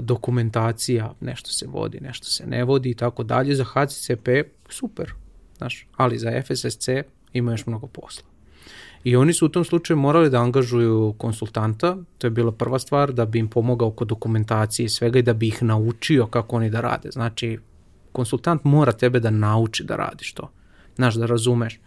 dokumentacija, nešto se vodi, nešto se ne vodi i tako dalje. Za HCCP super, znaš, ali za FSSC ima još mnogo posla. I oni su u tom slučaju morali da angažuju konsultanta, to je bila prva stvar, da bi im pomogao kod dokumentacije i svega i da bi ih naučio kako oni da rade. Znači, konsultant mora tebe da nauči da radiš to, znaš, da razumeš.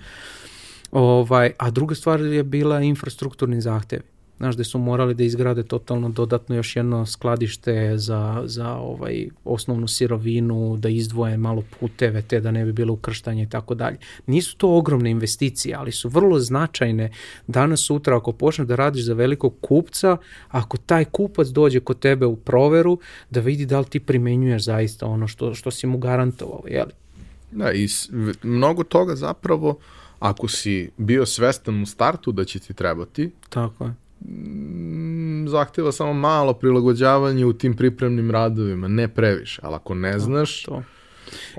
Ovaj, a druga stvar je bila infrastrukturni zahtevi znaš, gde su morali da izgrade totalno dodatno još jedno skladište za, za ovaj osnovnu sirovinu, da izdvoje malo puteve, te da ne bi bilo ukrštanje i tako dalje. Nisu to ogromne investicije, ali su vrlo značajne danas, sutra, ako počneš da radiš za velikog kupca, ako taj kupac dođe kod tebe u proveru, da vidi da li ti primenjuješ zaista ono što, što si mu garantovao, jeli? Da, i mnogo toga zapravo, ako si bio svestan u startu da će ti trebati, Tako je zahteva samo malo prilagođavanje u tim pripremnim radovima, ne previše, ali ako ne znaš, to.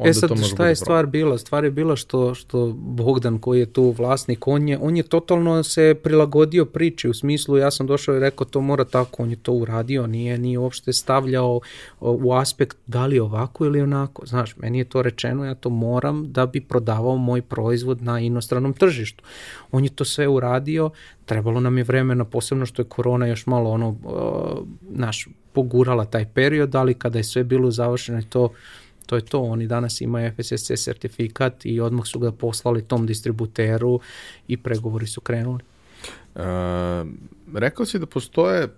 E sad, šta je stvar bila? Stvar je bila što, što Bogdan koji je tu vlasnik, on je, on je totalno se prilagodio priči, u smislu ja sam došao i rekao to mora tako, on je to uradio, nije, nije uopšte stavljao u aspekt da li ovako ili onako. Znaš, meni je to rečeno, ja to moram da bi prodavao moj proizvod na inostranom tržištu. On je to sve uradio, trebalo nam je vremena, posebno što je korona još malo ono, uh, naš, pogurala taj period, ali kada je sve bilo završeno to to je to, oni danas imaju FSSC sertifikat i odmah su ga poslali tom distributeru i pregovori su krenuli. E, rekao si da postoje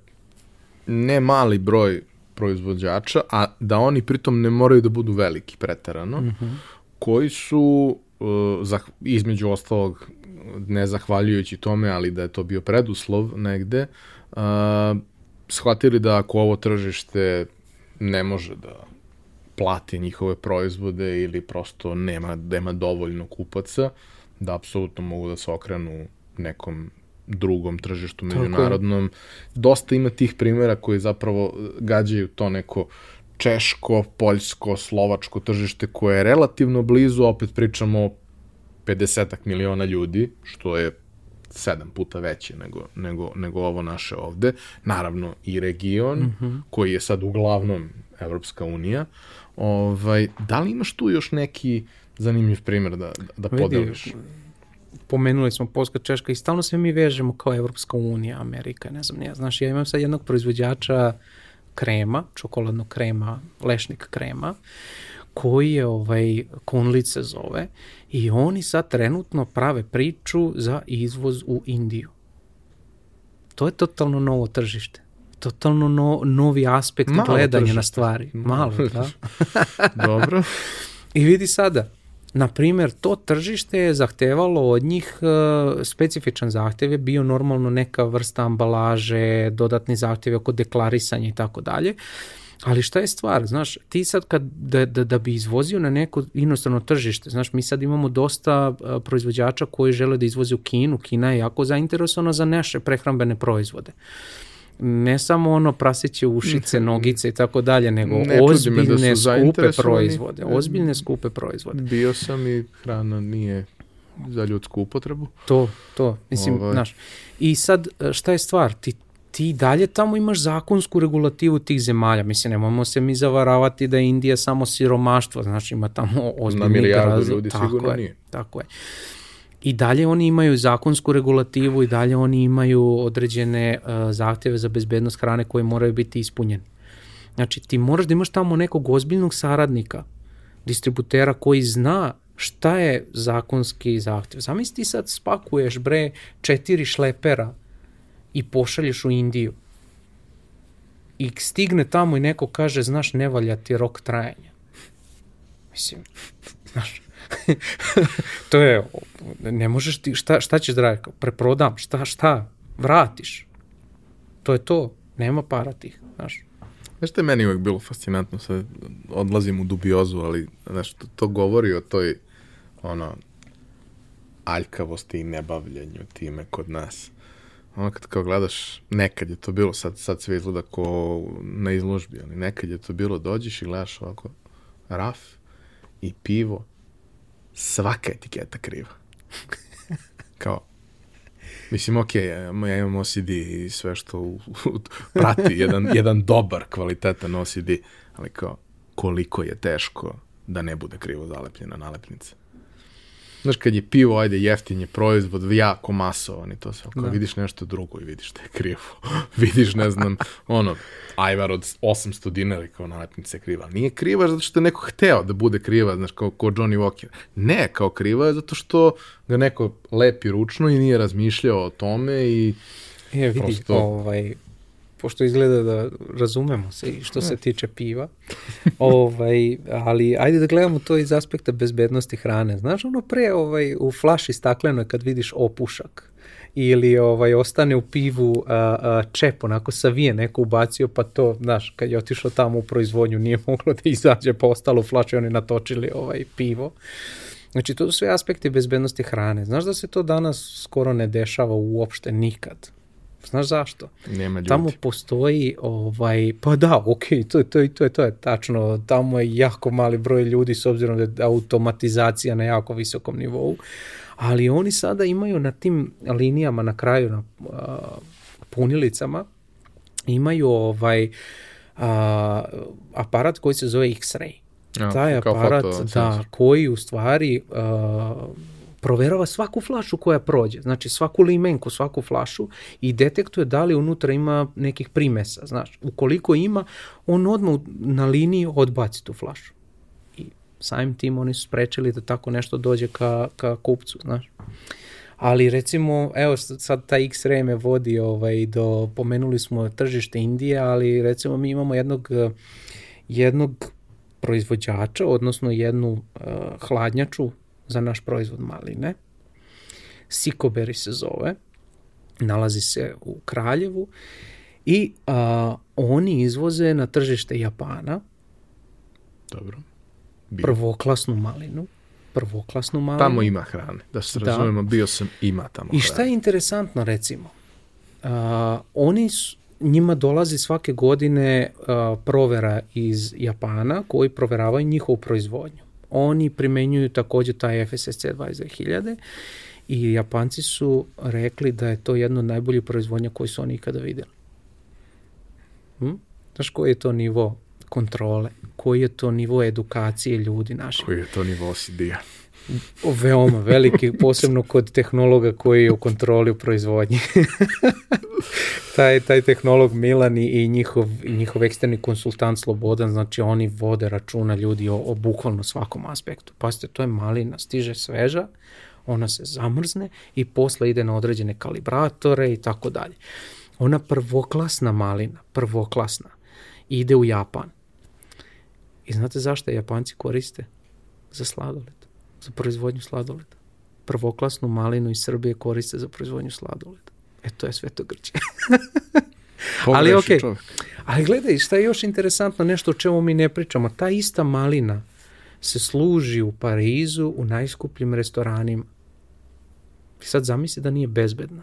ne mali broj proizvođača, a da oni pritom ne moraju da budu veliki preterano, mm -hmm. koji su uh, zah, između ostalog ne zahvaljujući tome, ali da je to bio preduslov negde, uh, shvatili da ako ovo tržište ne može da plati njihove proizvode ili prosto nema, nema dovoljno kupaca, da apsolutno mogu da se okrenu nekom drugom tržištu međunarodnom. Dosta ima tih primjera koji zapravo gađaju to neko češko, poljsko, slovačko tržište koje je relativno blizu, opet pričamo o 50 miliona ljudi, što je sedam puta veće nego, nego, nego ovo naše ovde. Naravno i region, mm -hmm. koji je sad uglavnom Evropska unija. Ovaj, da li imaš tu još neki zanimljiv primjer da, da podeliš? Pomenuli smo Polska, Češka i stalno sve mi vežemo kao Evropska unija, Amerika, ne znam, ne znaš, ja imam sad jednog proizvođača krema, čokoladnog krema, lešnik krema, koji je ovaj Konlice zove i oni sad trenutno prave priču za izvoz u Indiju. To je totalno novo tržište totalno no, novi aspekt Malo gledanja na stvari. Malo, [laughs] da. Dobro. I vidi sada, na primer, to tržište je zahtevalo od njih uh, specifičan zahtev je bio normalno neka vrsta ambalaže, dodatni zahtjevi oko deklarisanja i tako dalje. Ali šta je stvar, znaš, ti sad kad, da, da, da bi izvozio na neko inostrano tržište, znaš, mi sad imamo dosta uh, proizvođača koji žele da izvoze u Kinu, Kina je jako zainteresovana za naše prehrambene proizvode. Uh, ne samo ono praseće ušice, [laughs] nogice i tako dalje, nego ne da ozbiljne da skupe proizvode. Ozbiljne skupe proizvode. Bio sam i hrana nije za ljudsku upotrebu. To, to. Mislim, ovaj. znaš. I sad, šta je stvar? Ti, ti dalje tamo imaš zakonsku regulativu tih zemalja. Mislim, nemojmo se mi zavaravati da je Indija samo siromaštvo, znači ima tamo ozbiljni Na milijardu ljudi tako sigurno je, nije. Tako je i dalje oni imaju zakonsku regulativu i dalje oni imaju određene uh, zahtjeve za bezbednost hrane koje moraju biti ispunjene. Znači ti moraš da imaš tamo nekog ozbiljnog saradnika, distributera koji zna šta je zakonski zahtjev. Zamisli ti sad spakuješ bre četiri šlepera i pošalješ u Indiju i stigne tamo i neko kaže, znaš, ne valja ti rok trajanja. Mislim, znaš, [laughs] to je, ne možeš ti, šta, šta ćeš da radiš? Preprodam, šta, šta, vratiš. To je to, nema para tih, znaš. Znaš što je meni uvek bilo fascinantno, sad odlazim u dubiozu, ali znaš, to, to govori o toj, ono, aljkavosti i nebavljanju time kod nas. Ono kad kao gledaš, nekad je to bilo, sad, sad sve izgleda ko na izložbi, ali nekad je to bilo, dođeš i gledaš ovako raf i pivo svaka etiketa kriva. Kao, Mislim, ok, ja, imam OCD i sve što prati jedan, jedan dobar, kvalitetan OCD, ali kao, koliko je teško da ne bude krivo zalepljena nalepnica. Znaš, kad je pivo, ajde, jeftin je proizvod, jako masovan i to sve. Ako Da. vidiš nešto drugo i vidiš da je krivo. [laughs] vidiš, ne znam, ono, ajvar od 800 dinara kao nalepnica je kriva. Nije kriva zato što je neko hteo da bude kriva, znaš, kao, kao Johnny Walker. Ne, kao kriva je zato što ga neko lepi ručno i nije razmišljao o tome i Je, vidi, Prosto- ovaj, pošto izgleda da razumemo se i što se tiče piva, [laughs] ovaj, ali ajde da gledamo to iz aspekta bezbednosti hrane. Znaš, ono pre ovaj, u flaši staklenoj kad vidiš opušak ili ovaj ostane u pivu a, a, čep onako savijen neko ubacio pa to znaš kad je otišao tamo u proizvodnju nije [laughs] moglo da izađe pa ostalo u flaši oni natočili ovaj pivo Znači, to su sve aspekti bezbednosti hrane. Znaš da se to danas skoro ne dešava uopšte nikad. Znaš zašto? nema ljudi. Tamo postoji, ovaj, pa da, ok, to, je- to, je- to, je, to je tačno, tamo je jako mali broj ljudi s obzirom da je automatizacija na jako visokom nivou, ali oni sada imaju na tim linijama na kraju, na a, punilicama, imaju ovaj a, aparat koji se zove X-ray. Ja, Taj aparat, foto da, koji u stvari uh, proverava svaku flašu koja prođe, znači svaku limenku, svaku flašu i detektuje da li unutra ima nekih primesa, znaš. Ukoliko ima, on odmah na liniji odbaci tu flašu. I samim tim oni su sprečili da tako nešto dođe ka, ka kupcu, znaš. Ali recimo, evo sad taj X-ray me vodi ovaj, do, pomenuli smo tržište Indije, ali recimo mi imamo jednog, jednog proizvođača, odnosno jednu uh, hladnjaču za naš proizvod maline. Sikoberi se zove, nalazi se u Kraljevu i uh, oni izvoze na tržište Japana Dobro. Bio. prvoklasnu malinu, prvoklasnu malinu. Tamo ima hrane. Da se Da. razumemo, bio sam, ima tamo I šta hrane. je interesantno recimo? Uh, oni su, njima dolazi svake godine uh, provera iz Japana koji proveravaju njihovu proizvodnju. Oni primenjuju takođe taj FSSC 22000 i Japanci su rekli da je to jedno od najboljih proizvodnja koji su oni ikada videli. Hm? Znaš koji je to nivo kontrole? Koji je to nivo edukacije ljudi naših? Koji je to nivo OCD-a? Veoma veliki, posebno kod tehnologa koji je u kontroli u proizvodnji. [laughs] taj, taj tehnolog Milan i, njihov, njihov eksterni konsultant Slobodan, znači oni vode računa ljudi o, o bukvalno svakom aspektu. Pazite, to je malina, stiže sveža, ona se zamrzne i posle ide na određene kalibratore i tako dalje. Ona prvoklasna malina, prvoklasna, ide u Japan. I znate zašto Japanci koriste? Za sladoled za proizvodnju sladoleda. Prvoklasnu malinu iz Srbije koriste za proizvodnju sladoleda. E, to je sve to. [laughs] Ali okej. čovek. Ali gledaj, šta je još interesantno, nešto o čemu mi ne pričamo, ta ista malina se služi u Parizu u najskupljim restoranima. I sad zamisli da nije bezbedna.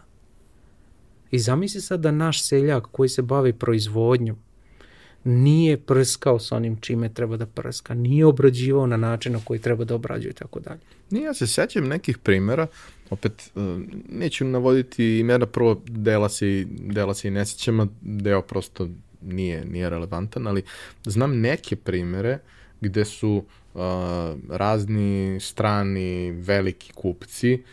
I zamisli sad da naš seljak koji se bavi proizvodnjom nije prskao sa onim čime treba da prska, nije obrađivao na način na koji treba da obrađuje i tako dalje. Nije, ja se sećam nekih primjera, opet uh, neću navoditi imena, prvo dela se, dela se i ne sećam, deo prosto nije, nije relevantan, ali znam neke primere gde su uh, razni strani veliki kupci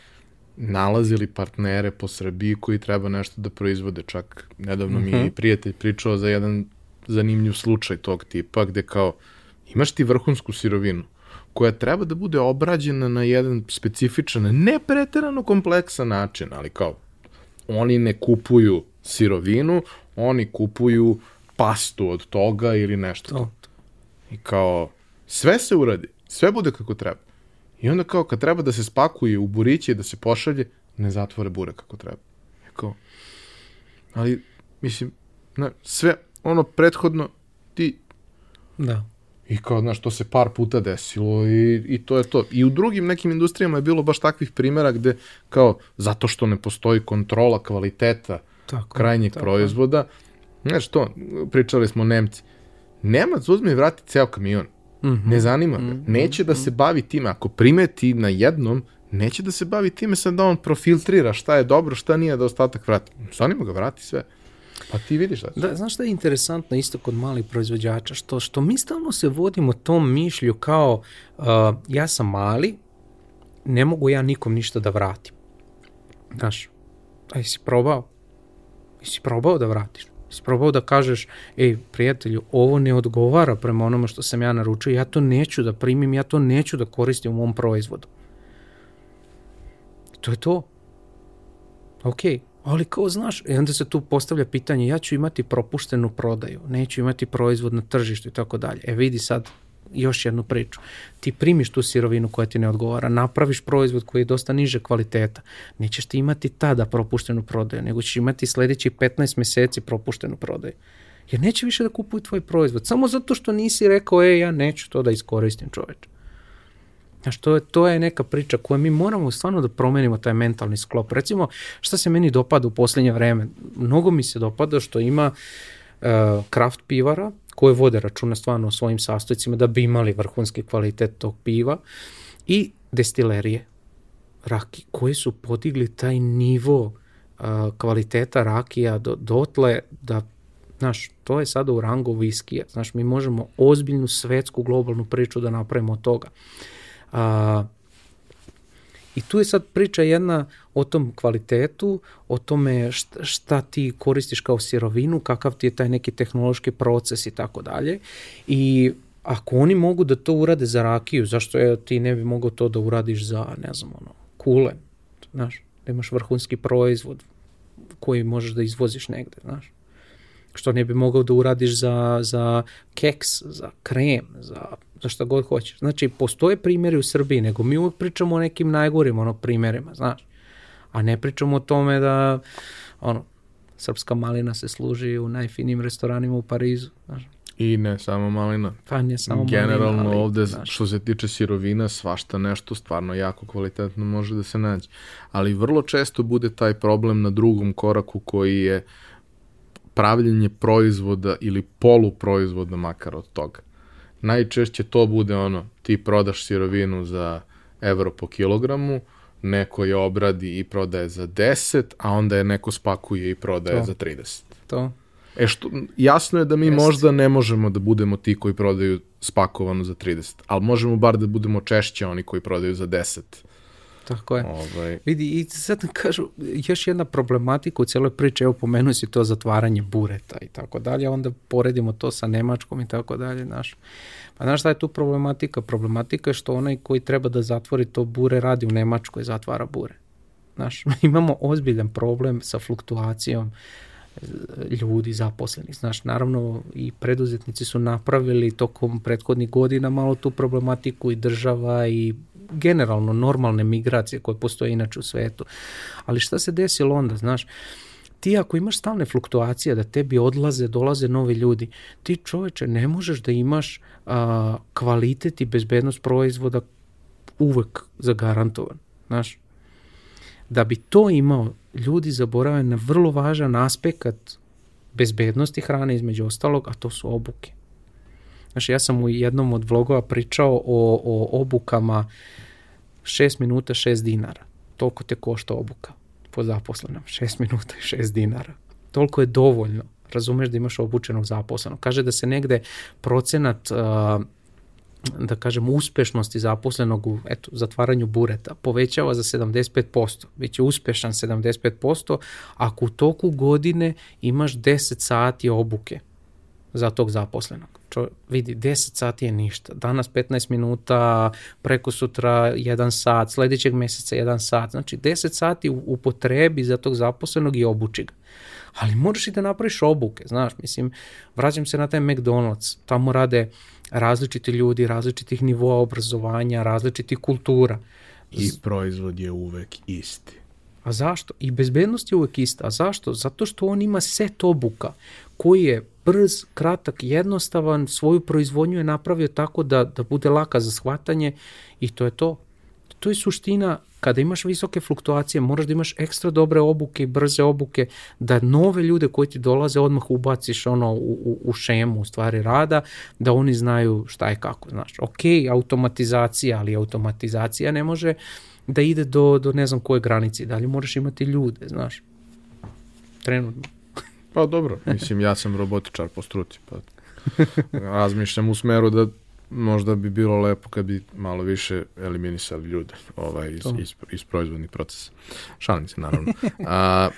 nalazili partnere po Srbiji koji treba nešto da proizvode. Čak nedavno mi je i prijatelj pričao za jedan zanimljiv slučaj tog tipa gde kao imaš ti vrhunsku sirovinu koja treba da bude obrađena na jedan specifičan, ne preterano kompleksan način, ali kao oni ne kupuju sirovinu, oni kupuju pastu od toga ili nešto. To. I kao, sve se uradi, sve bude kako treba. I onda kao, kad treba da se spakuje u buriće i da se pošalje, ne zatvore bure kako treba. I kao, ali, mislim, na, sve, ono, prethodno, ti Da. I kao, znaš, to se par puta desilo i, i to je to. I u drugim nekim industrijama je bilo baš takvih primjera gde, kao, zato što ne postoji kontrola kvaliteta Tako, krajnjeg tako. proizvoda, znaš to, pričali smo Nemci, Nemac uzme i vrati ceo kamion. Mhm. Ne zanima ga. Neće da se bavi time. Ako primeti na jednom, neće da se bavi time sad da on profiltrira šta je dobro, šta nije da ostatak vrati. Zanima ga, vrati sve. Pa ti vidiš šta Da, znaš šta je interesantno isto kod malih proizvođača? Što, što mi stalno se vodimo tom mišlju kao uh, ja sam mali ne mogu ja nikom ništa da vratim. Znaš, a jesi probao? Jesi probao da vratiš? Jesi probao da kažeš, ej, prijatelju, ovo ne odgovara prema onome što sam ja naručio, ja to neću da primim, ja to neću da koristim u mom proizvodu. To je to. Okej, okay Ali kao znaš, i onda se tu postavlja pitanje, ja ću imati propuštenu prodaju, neću imati proizvod na tržištu i tako dalje. E vidi sad još jednu priču. Ti primiš tu sirovinu koja ti ne odgovara, napraviš proizvod koji je dosta niže kvaliteta, nećeš ti imati tada propuštenu prodaju, nego ćeš imati sledeći 15 meseci propuštenu prodaju. Jer neće više da kupuju tvoj proizvod, samo zato što nisi rekao, e, ja neću to da iskoristim čoveče. Znaš, to je, to je neka priča koju mi moramo stvarno da promenimo taj mentalni sklop. Recimo, šta se meni dopada u poslednje vreme? Mnogo mi se dopada što ima uh, pivara koje vode računa stvarno o svojim sastojcima da bi imali vrhunski kvalitet tog piva i destilerije raki koji su podigli taj nivo uh, kvaliteta rakija do, dotle da Znaš, to je sada u rangu viskija. Znaš, mi možemo ozbiljnu svetsku globalnu priču da napravimo od toga. Uh, A, I tu je sad priča jedna o tom kvalitetu, o tome šta, šta ti koristiš kao sirovinu, kakav ti je taj neki tehnološki proces i tako dalje. I ako oni mogu da to urade za rakiju, zašto je, ti ne bi mogao to da uradiš za, ne znam, ono, kulen, znaš, da imaš vrhunski proizvod koji možeš da izvoziš negde, znaš što ne bi mogao da uradiš za, za keks, za krem, za, za šta god hoćeš. Znači, postoje primjeri u Srbiji, nego mi uvek pričamo o nekim najgorim ono, primjerima, znaš. A ne pričamo o tome da, ono, srpska malina se služi u najfinijim restoranima u Parizu, znaš. I ne samo malina. Pa ne samo Generalno malina, ali, ovde, znaš. što se tiče sirovina, svašta nešto stvarno jako kvalitetno može da se nađe. Ali vrlo često bude taj problem na drugom koraku koji je uh, pravljenje proizvoda ili poluproizvoda makar od toga. Najčešće to bude ono, ti prodaš sirovinu za evro po kilogramu, neko je obradi i prodaje za 10, a onda je neko spakuje i prodaje To. za 30. To. E što, jasno je da mi Jest. možda ne možemo da budemo ti koji prodaju spakovano za 30, ali možemo bar da budemo češće oni koji prodaju za 10. Tako je. Ovaj, Vidi, i sad nam kažu, još jedna problematika u cijeloj priči, evo pomenuo si to zatvaranje bureta i tako dalje, onda poredimo to sa Nemačkom i tako dalje, znaš. Pa znaš šta je tu problematika? Problematika je što onaj koji treba da zatvori to bure radi u Nemačkoj, zatvara bure. Znaš, [laughs] imamo ozbiljan problem sa fluktuacijom e, ljudi zaposlenih. Znaš, naravno i preduzetnici su napravili tokom prethodnih godina malo tu problematiku i država i generalno normalne migracije koje postoje inače u svetu. Ali šta se desilo onda, znaš, ti ako imaš stalne fluktuacije, da tebi odlaze, dolaze novi ljudi, ti čoveče ne možeš da imaš a, kvalitet i bezbednost proizvoda uvek zagarantovan, znaš. Da bi to imao, ljudi zaborave na vrlo važan aspekt bezbednosti hrane između ostalog, a to su obuke. Znaš, ja sam u jednom od vlogova pričao o, o obukama 6 minuta 6 dinara. Toliko te košta obuka po zaposlenom. 6 minuta i 6 dinara. Toliko je dovoljno. Razumeš da imaš obučenog zaposlenog. Kaže da se negde procenat uh, da kažem, uspešnosti zaposlenog u eto, zatvaranju bureta povećava za 75%. Biće uspešan 75% ako u toku godine imaš 10 sati obuke za tog zaposlenog. Čo, vidi, 10 sati je ništa. Danas 15 minuta, preko sutra 1 sat, sledećeg meseca 1 sat. Znači 10 sati u, u potrebi za tog zaposlenog i obuči ga. Ali moraš i da napraviš obuke, znaš, mislim, vraćam se na taj McDonald's, tamo rade različiti ljudi, različitih nivoa obrazovanja, različitih kultura. I proizvod je uvek isti. A zašto? I bezbednost je uvek ista. A zašto? Zato što on ima set obuka koji je brz, kratak, jednostavan, svoju proizvodnju je napravio tako da, da bude laka za shvatanje i to je to. To je suština, kada imaš visoke fluktuacije, moraš da imaš ekstra dobre obuke i brze obuke, da nove ljude koji ti dolaze odmah ubaciš ono u, u, u šemu u stvari rada, da oni znaju šta je kako, znaš. Ok, automatizacija, ali automatizacija ne može da ide do, do ne znam koje granice, dalje moraš imati ljude, znaš. Trenutno. Pa dobro, mislim, ja sam robotičar po struci, pa [laughs] razmišljam u smeru da možda bi bilo lepo kad bi malo više eliminisali ljude ovaj, iz, iz, iz proizvodnih procesa. Šalim se, naravno. A,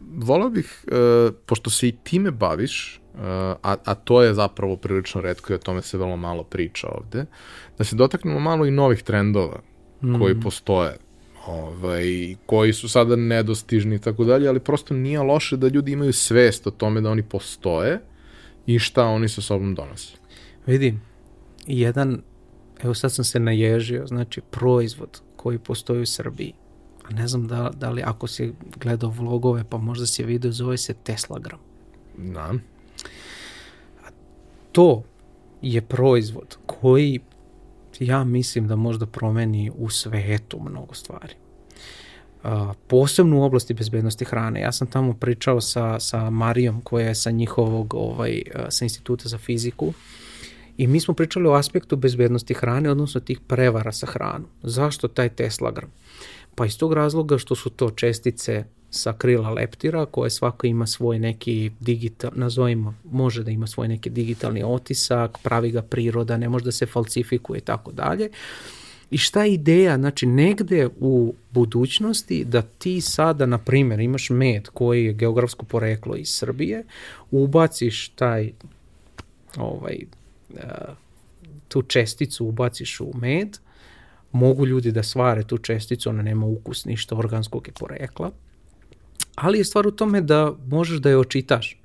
volao bih, uh, pošto se i time baviš, uh, a, a to je zapravo prilično redko i o tome se vrlo malo priča ovde, da se dotaknemo malo i novih trendova Mm. koji postoje ovaj, koji su sada nedostižni i tako dalje, ali prosto nije loše da ljudi imaju svest o tome da oni postoje i šta oni sa sobom donose. Vidi, jedan, evo sad sam se naježio, znači proizvod koji postoji u Srbiji, a ne znam da, da li ako si gledao vlogove, pa možda si je video, zove se Teslagram. Da. To je proizvod koji ja mislim da možda promeni u svetu mnogo stvari. Uh, posebno u oblasti bezbednosti hrane. Ja sam tamo pričao sa, sa Marijom koja je sa njihovog ovaj, sa instituta za fiziku i mi smo pričali o aspektu bezbednosti hrane, odnosno tih prevara sa hranom. Zašto taj Teslagram? Pa iz tog razloga što su to čestice sa krila leptira koje svako ima svoj neki digital, nazovimo, može da ima svoj neki digitalni otisak, pravi ga priroda, ne može da se falsifikuje i tako dalje. I šta je ideja? Znači, negde u budućnosti da ti sada, na primjer, imaš med koji je geografsko poreklo iz Srbije, ubaciš taj ovaj, uh, tu česticu ubaciš u med, mogu ljudi da svare tu česticu, ona nema ukus ništa organskog je porekla, ali je stvar u tome da možeš da je očitaš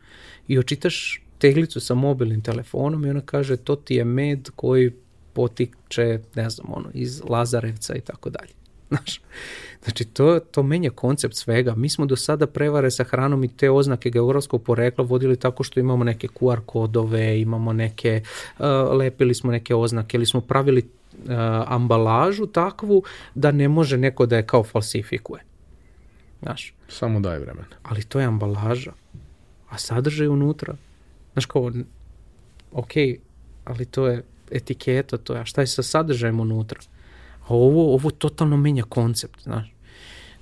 i očitaš teglicu sa mobilnim telefonom i ona kaže to ti je med koji potiče, ne znam, ono, iz Lazarevca i tako dalje. [laughs] Znaš, znači to, to menja koncept svega. Mi smo do sada prevare sa hranom i te oznake geografskog porekla vodili tako što imamo neke QR kodove, imamo neke, uh, lepili smo neke oznake ili smo pravili uh, ambalažu takvu da ne može neko da je kao falsifikuje. Znaš, Samo daj vremena. ali to je ambalaža, a sadržaj unutra, znaš kao, ok, ali to je etiketa, to je, a šta je sa sadržajem unutra? A ovo, ovo totalno menja koncept, znaš.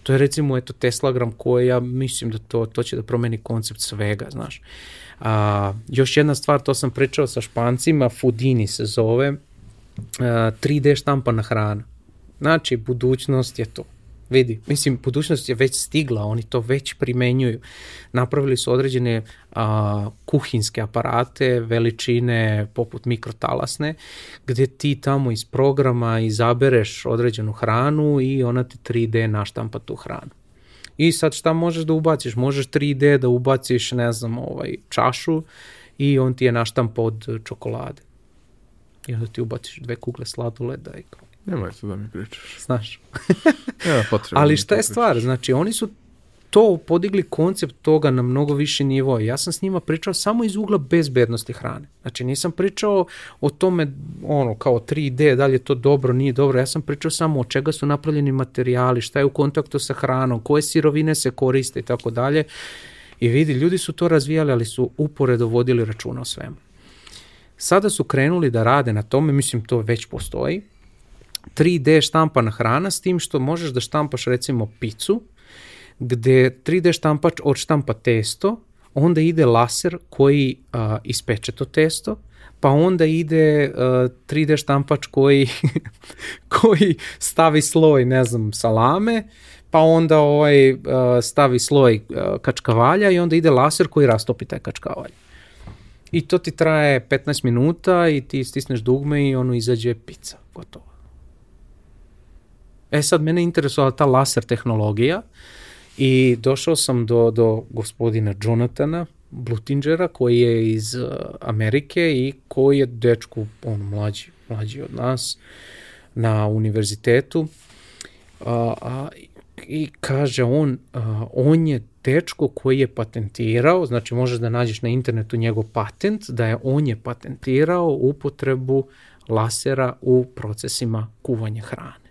To je recimo eto Teslagram koji ja mislim da to, to će da promeni koncept svega, znaš. A, još jedna stvar, to sam pričao sa špancima, Foodini se zove, a, 3D štampana hrana. Znači, budućnost je to. Vidi, mislim, budućnost je već stigla, oni to već primenjuju. Napravili su određene a, kuhinske aparate, veličine poput mikrotalasne, gde ti tamo iz programa izabereš određenu hranu i ona ti 3D naštampa tu hranu. I sad šta možeš da ubaciš? Možeš 3D da ubaciš, ne znam, ovaj, čašu i on ti je naštampa od čokolade. I onda ti ubaciš dve kugle sladoleda i kao, Nemoj to da mi pričaš. znaš. [laughs] Nema potrebe. Ali da šta je stvar? Znači, oni su to podigli koncept toga na mnogo viši nivo. Ja sam s njima pričao samo iz ugla bezbednosti hrane. Znači, nisam pričao o tome, ono, kao 3D, da li je to dobro, nije dobro. Ja sam pričao samo od čega su napravljeni materijali, šta je u kontaktu sa hranom, koje sirovine se koriste i tako dalje. I vidi, ljudi su to razvijali, ali su uporedo vodili računa o svemu. Sada su krenuli da rade na tome, mislim to već postoji, 3D štampana hrana s tim što možeš da štampaš recimo picu, gde 3D štampač odštampa testo, onda ide laser koji a, ispeče to testo, pa onda ide uh, 3D štampač koji, [laughs] koji stavi sloj, ne znam, salame, pa onda ovaj uh, stavi sloj uh, kačkavalja i onda ide laser koji rastopi taj kačkavalj. I to ti traje 15 minuta i ti stisneš dugme i ono izađe pizza, gotovo. E sad, mene interesovala ta laser tehnologija i došao sam do, do gospodina Jonathana Blutingera koji je iz uh, Amerike i koji je dečku, on mlađi, mlađi od nas na univerzitetu a, a, i kaže on, a, on je dečko koji je patentirao, znači možeš da nađeš na internetu njegov patent, da je on je patentirao upotrebu lasera u procesima kuvanja hrane.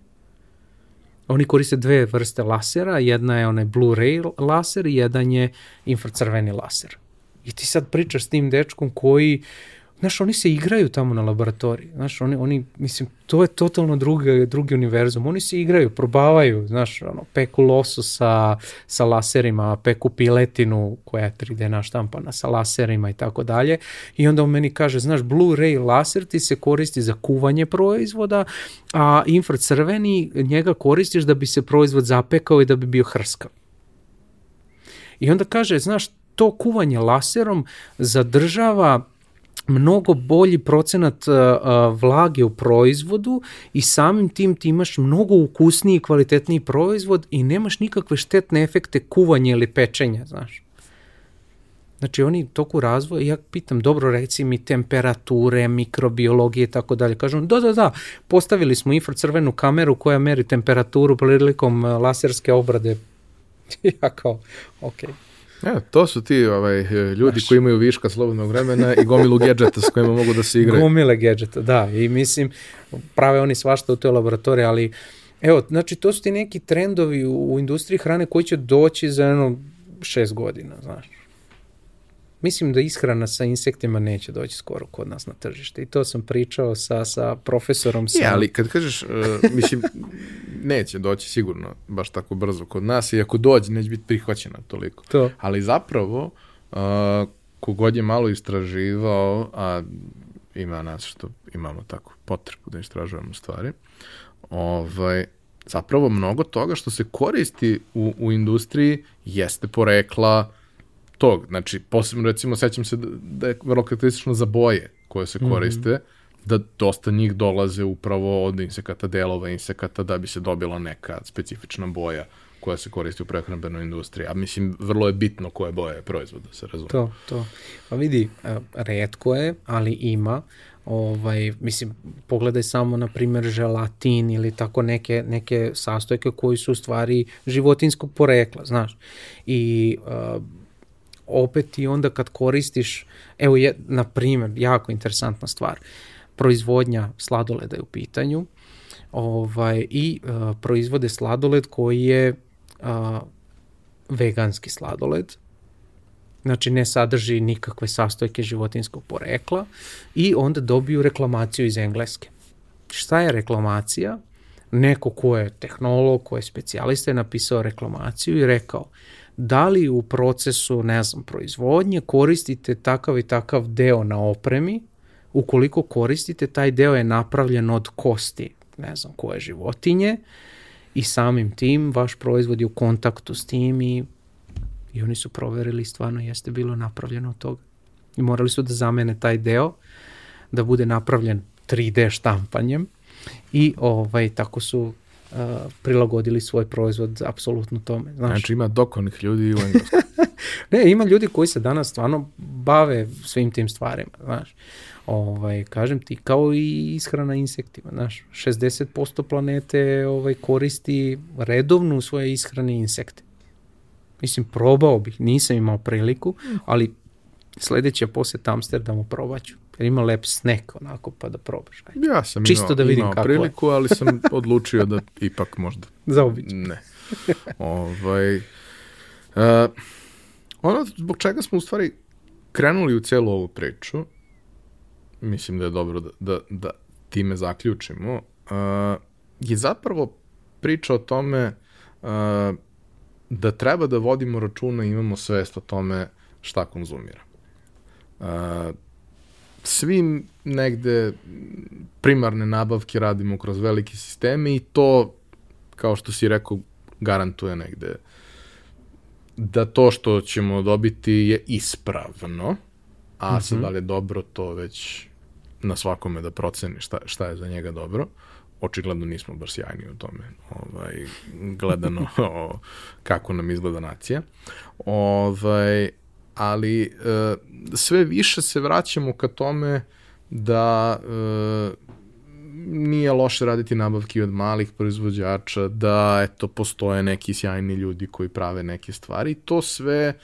Oni koriste dve vrste lasera, jedna je onaj Blu-ray laser i jedan je infracrveni laser. I ti sad pričaš s tim dečkom koji Znaš, oni se igraju tamo na laboratoriji. Znaš, oni, oni mislim, to je totalno drugi, drugi univerzum. Oni se igraju, probavaju, znaš, ono, peku lososa sa laserima, peku piletinu koja je 3D naštampana sa laserima i tako dalje. I onda on meni kaže, znaš, Blu-ray laser ti se koristi za kuvanje proizvoda, a infracrveni njega koristiš da bi se proizvod zapekao i da bi bio hrskav. I onda kaže, znaš, to kuvanje laserom zadržava mnogo bolji procenat uh, uh, vlage u proizvodu i samim tim ti imaš mnogo ukusniji i kvalitetniji proizvod i nemaš nikakve štetne efekte kuvanja ili pečenja, znaš. Znači oni toku razvoja, ja pitam, dobro reci mi temperature, mikrobiologije i tako dalje. Kažu, da, da, da, postavili smo infracrvenu kameru koja meri temperaturu prilikom uh, laserske obrade. [laughs] ja kao, okej. Okay. Ja, to su ti ovaj, ljudi Znaš. koji imaju viška slobodnog vremena i gomilu gadžeta s kojima mogu da se igraju. Gomile gadžeta, da. I mislim, prave oni svašta u toj laboratoriji, ali evo, znači to su ti neki trendovi u, u industriji hrane koji će doći za jedno šest godina, znaš. Mislim da ishrana sa insektima neće doći skoro kod nas na tržište i to sam pričao sa, sa profesorom. Sa... Ja, ali kad kažeš, uh, mislim, neće doći sigurno baš tako brzo kod nas i ako dođe neće biti prihvaćena toliko. To. Ali zapravo, uh, kogod je malo istraživao, a ima nas što imamo tako potrebu da istražujemo stvari, ovaj, zapravo mnogo toga što se koristi u, u industriji jeste porekla tog. Znači, posebno recimo, sećam se da, da je vrlo karakteristično za boje koje se mhm. koriste, mm -hmm. da dosta njih dolaze upravo od insekata, delova insekata, da bi se dobila neka specifična boja koja se koristi u prehrambenoj industriji. A mislim, vrlo je bitno koje boje je proizvod, da se razume. To, to. Pa vidi, e, redko je, ali ima. Ovaj, mislim, pogledaj samo, na primjer, želatin ili tako neke, neke sastojke koji su u stvari životinskog porekla, znaš. I uh, opet i onda kad koristiš, evo je, na primjer, jako interesantna stvar, proizvodnja sladoleda je u pitanju ovaj, i uh, proizvode sladoled koji je uh, veganski sladoled, znači ne sadrži nikakve sastojke životinskog porekla i onda dobiju reklamaciju iz Engleske. Šta je reklamacija? Neko ko je tehnolog, ko je specijalista je napisao reklamaciju i rekao da li u procesu, ne znam, proizvodnje koristite takav i takav deo na opremi, ukoliko koristite, taj deo je napravljen od kosti, ne znam, koje životinje i samim tim vaš proizvod je u kontaktu s tim i, i oni su proverili stvarno jeste bilo napravljeno od toga. I morali su da zamene taj deo, da bude napravljen 3D štampanjem i ovaj, tako su prilagodili svoj proizvod apsolutno tome. Znaš. Znači ima dokonih ljudi u Engleskoj. [laughs] ne, ima ljudi koji se danas stvarno bave svim tim stvarima, znaš. Ovaj, kažem ti, kao i ishrana insektima, znaš, 60% planete ovaj, koristi redovno u svoje ishrane insekte. Mislim, probao bih, nisam imao priliku, ali sledeća poseta Amsterdamu probaću. Jer ima lep snack onako pa da probaš. Ajde. Ja sam Čisto imao, da vidim imao priliku, je. ali sam [laughs] odlučio da ipak možda. Zaobići. Ne. ovaj, uh, ono zbog čega smo u stvari krenuli u celu ovu priču, mislim da je dobro da, da, da time zaključimo, uh, je zapravo priča o tome uh, da treba da vodimo računa i imamo svest o tome šta konzumiramo. Svi negde primarne nabavke radimo kroz velike sisteme i to, kao što si rekao, garantuje negde da to što ćemo dobiti je ispravno, a mm -hmm. sad da li je dobro, to već na svakome da proceni šta, šta je za njega dobro. Očigledno nismo baš sjajni u tome, ovaj, gledano [laughs] o, kako nam izgleda nacija. Ovaj, ali e, sve više se vraćamo ka tome da e, nije loše raditi nabavki od malih proizvođača, da eto postoje neki sjajni ljudi koji prave neke stvari. To sve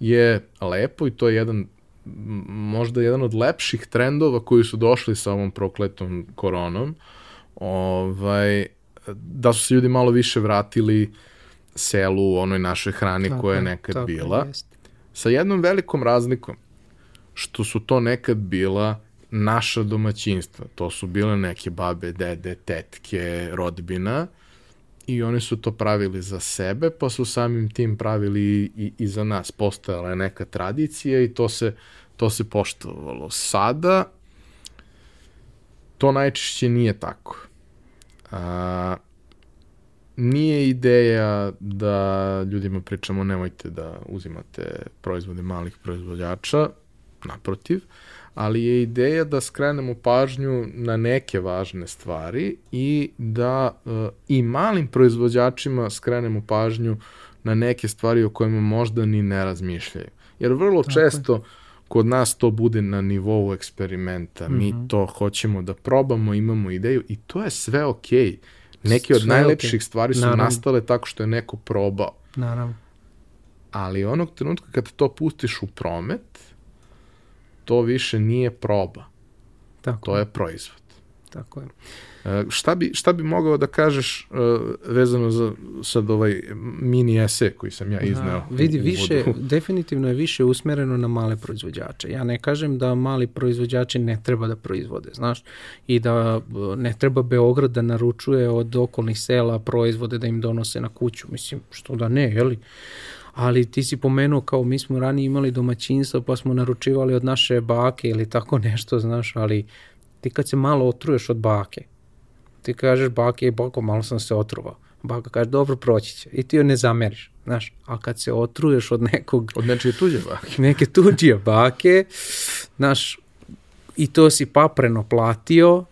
je lepo i to je jedan možda jedan od lepših trendova koji su došli sa ovom prokletom koronom. Ovaj, da su se ljudi malo više vratili selu, onoj našoj hrani tako, koja je nekad bila. Jest sa jednom velikom razlikom, što su to nekad bila naša domaćinstva, to su bile neke babe, dede, tetke, rodbina, i oni su to pravili za sebe, pa su samim tim pravili i, i za nas. Postojala je neka tradicija i to se, to se poštovalo. Sada to najčešće nije tako. A, nije ideja da ljudima pričamo nemojte da uzimate proizvode malih proizvođača, naprotiv, ali je ideja da skrenemo pažnju na neke važne stvari i da uh, i malim proizvođačima skrenemo pažnju na neke stvari o kojima možda ni ne razmišljaju. Jer vrlo Tako često je. kod nas to bude na nivou eksperimenta. Mm -hmm. Mi to hoćemo da probamo, imamo ideju i to je sve okej. Okay. Neke od najlepših okay. stvari su Naravno. nastale tako što je neko probao. Naravno. Ali onog trenutka kad to pustiš u promet, to više nije proba. Tako. To je proizvod. Tako je. E, šta, bi, šta bi mogao da kažeš uh, vezano za sad ovaj mini ese koji sam ja izneo? Da, vidi, u, više, [laughs] definitivno je više usmereno na male proizvođače. Ja ne kažem da mali proizvođači ne treba da proizvode, znaš, i da e, ne treba Beograd da naručuje od okolnih sela proizvode da im donose na kuću. Mislim, što da ne, jeli? ali ti si pomenuo kao mi smo ranije imali domaćinstvo pa smo naručivali od naše bake ili tako nešto, znaš, ali ti kad se malo otruješ od bake, ti kažeš bake, bako, malo sam se otruvao. Baka kaže, dobro, proći će. I ti joj ne zameriš, znaš. A kad se otruješ od nekog... Od nečije tuđe bake. [laughs] Neke tuđe bake, znaš, i to si papreno platio,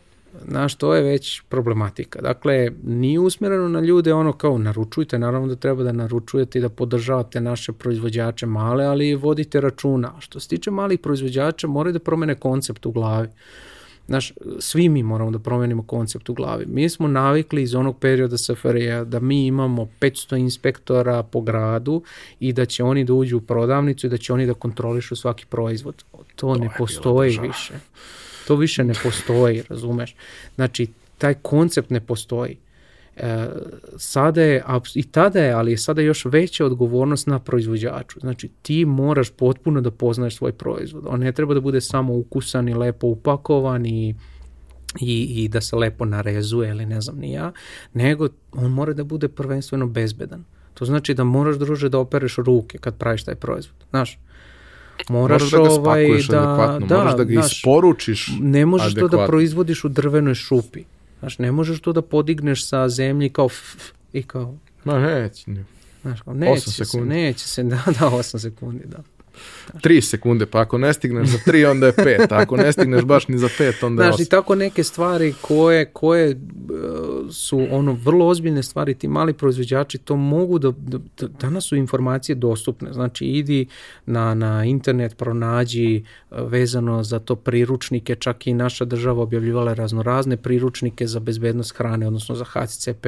znaš, to je već problematika. Dakle, nije usmjereno na ljude ono kao naručujte, naravno da treba da naručujete i da podržavate naše proizvođače male, ali vodite računa. Što se tiče malih proizvođača, moraju da promene koncept u glavi. Znaš, svi mi moramo da promenimo koncept u glavi. Mi smo navikli iz onog perioda SFRJ da mi imamo 500 inspektora po gradu i da će oni da uđu u prodavnicu i da će oni da kontrolišu svaki proizvod. To, to ne postoji više. To više ne postoji, razumeš? Znači, taj koncept ne postoji. E, sada je, i tada je, ali je sada još veća odgovornost na proizvođaču. Znači, ti moraš potpuno da poznaješ svoj proizvod. On ne treba da bude samo ukusan i lepo upakovan i i, i da se lepo narezuje ili ne znam ni ja, nego on mora da bude prvenstveno bezbedan. To znači da moraš druže da opereš ruke kad praviš taj proizvod. Znaš, Moraš, moraš da ga ovaj, da, adekvatno, da, moraš da ga znaš, isporučiš Ne možeš adekvatno. to da proizvodiš u drvenoj šupi. Znaš, ne možeš to da podigneš sa zemlji kao f, f i kao... Ma neće. Znaš, kao, neće 8 sekundi. Se, neće se, da, da, 8 sekundi, da. 3 sekunde, pa ako ne stigneš za 3, onda je 5, ako ne stigneš baš ni za 5, onda je 8. Znaš, i tako neke stvari koje, koje uh, su ono vrlo ozbiljne stvari, ti mali proizvođači to mogu da, da, da danas su informacije dostupne, znači idi na, na internet, pronađi uh, vezano za to priručnike, čak i naša država objavljivala razno razne priručnike za bezbednost hrane, odnosno za HCCP,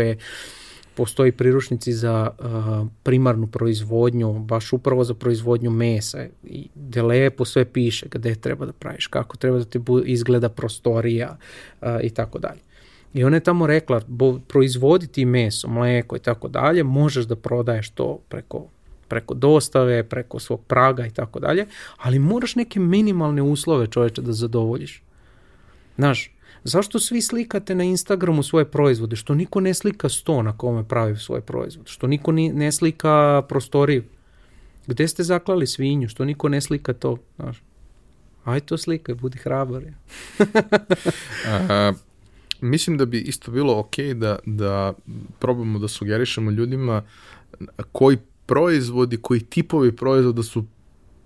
postoji priručnici za uh, primarnu proizvodnju, baš upravo za proizvodnju mesa i gde lepo sve piše gde treba da praviš, kako treba da ti izgleda prostorija i tako dalje. I ona je tamo rekla, bo, proizvoditi meso, mleko i tako dalje, možeš da prodaješ to preko preko dostave, preko svog praga i tako dalje, ali moraš neke minimalne uslove čoveče da zadovoljiš. Znaš, Zašto svi slikate na Instagramu svoje proizvode? Što niko ne slika sto na kome pravi svoj proizvod? Što niko ne slika prostoriju? Gde ste zaklali svinju? Što niko ne slika to? Znaš? Aj to slikaj, budi hrabar. [laughs] [laughs] Aha, mislim da bi isto bilo ok da, da probamo da sugerišemo ljudima koji proizvodi, koji tipovi proizvoda su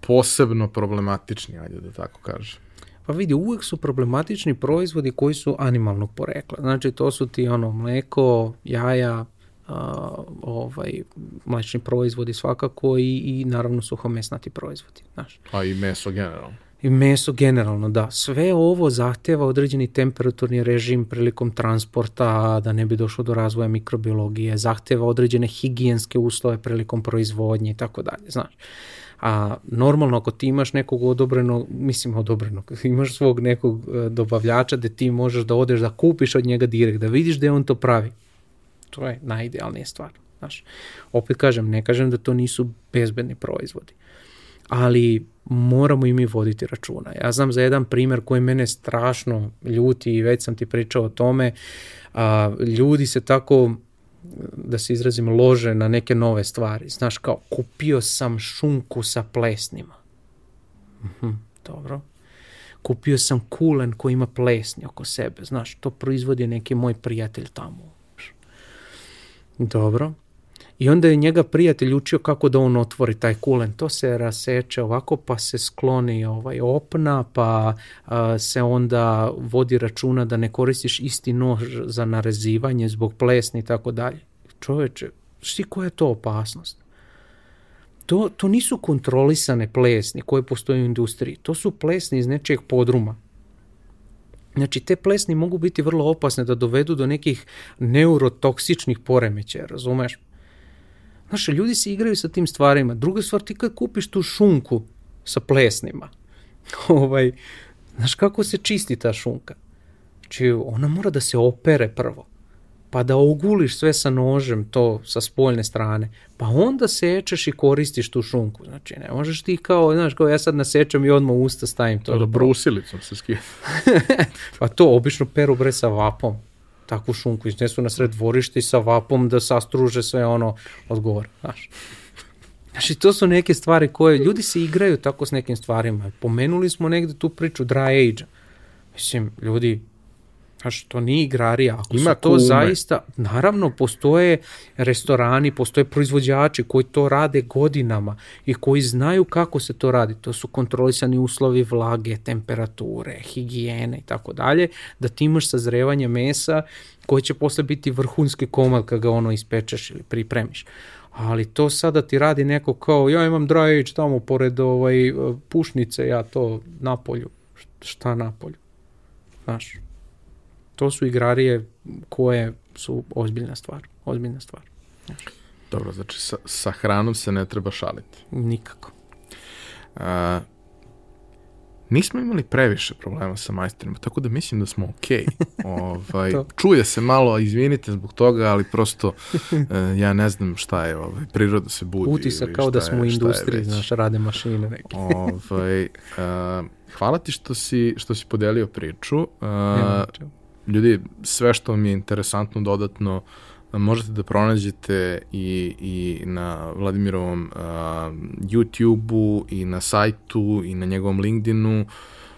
posebno problematični, ajde da tako kažem. Pa vidi, uvek su problematični proizvodi koji su animalnog porekla. Znači, to su ti ono mleko, jaja, a, ovaj, mlečni proizvodi svakako i, i naravno suhomesnati proizvodi. Znaš. A i meso generalno. I meso generalno, da. Sve ovo zahteva određeni temperaturni režim prilikom transporta, da ne bi došlo do razvoja mikrobiologije, zahteva određene higijenske uslove prilikom proizvodnje i tako dalje, znaš. A normalno ako ti imaš nekog odobrenog, mislim odobrenog, [laughs] imaš svog nekog e, dobavljača gde ti možeš da odeš da kupiš od njega direkt, da vidiš da on to pravi. To je najidealnija stvar. Znaš. Opet kažem, ne kažem da to nisu bezbedni proizvodi. ali moramo i mi voditi računa. Ja znam za jedan primer koji mene strašno ljuti i već sam ti pričao o tome. A, ljudi se tako da se izrazim lože na neke nove stvari. Znaš kao kupio sam šunku sa plesnima. Mhm, dobro. Kupio sam kulen koji ima plesni oko sebe. Znaš, to proizvodi neki moj prijatelj tamo. Dobro. I onda je njega prijatelj učio kako da on otvori taj kulen. To se raseče ovako, pa se skloni ovaj opna, pa a, se onda vodi računa da ne koristiš isti nož za narezivanje zbog plesni i tako dalje. Čoveče, šti koja je to opasnost? To, to nisu kontrolisane plesni koje postoje u industriji. To su plesni iz nečijeg podruma. Znači, te plesni mogu biti vrlo opasne da dovedu do nekih neurotoksičnih poremećaja, razumeš? Znaš, ljudi se igraju sa tim stvarima. Druga stvar, ti kad kupiš tu šunku sa plesnima, [laughs] ovaj, znaš kako se čisti ta šunka? Znači, ona mora da se opere prvo pa da oguliš sve sa nožem to sa spoljne strane, pa onda sečeš i koristiš tu šunku. Znači, ne možeš ti kao, znaš, kao ja sad nasečem i odmah u usta stavim to. To da brusilicom se skije. [laughs] pa to obično peru bre sa vapom takvu šunku iznesu na sred dvorište i sa vapom da sastruže sve ono odgovor, znaš. Znači, to su neke stvari koje, ljudi se igraju tako s nekim stvarima. Pomenuli smo negde tu priču dry age. Mislim, ljudi, Znaš, to nije igrarija. Ako Ima to kume. zaista, naravno, postoje restorani, postoje proizvođači koji to rade godinama i koji znaju kako se to radi. To su kontrolisani uslovi vlage, temperature, higijene i tako dalje, da ti imaš sazrevanje mesa koje će posle biti vrhunski komad kad ga ono ispečeš ili pripremiš. Ali to sada ti radi neko kao, ja imam age tamo pored ovaj, pušnice, ja to napolju. Šta napolju? Znaš, to su igrarije koje su ozbiljna stvar. Ozbiljna stvar. Dobro, znači sa, sa hranom se ne treba šaliti. Nikako. A, nismo imali previše problema sa majstorima, tako da mislim da smo okej. Okay. [laughs] ovaj, čuje se malo, izvinite zbog toga, ali prosto [laughs] e, ja ne znam šta je, ovaj, priroda se budi. Utisak kao da smo u industriji, znaš, rade mašine neke. ovaj, a, hvala ti što si, što si podelio priču. A, ljudi, sve što mi je interesantno dodatno možete da pronađete i, i na Vladimirovom uh, YouTube-u i na sajtu i na njegovom LinkedInu.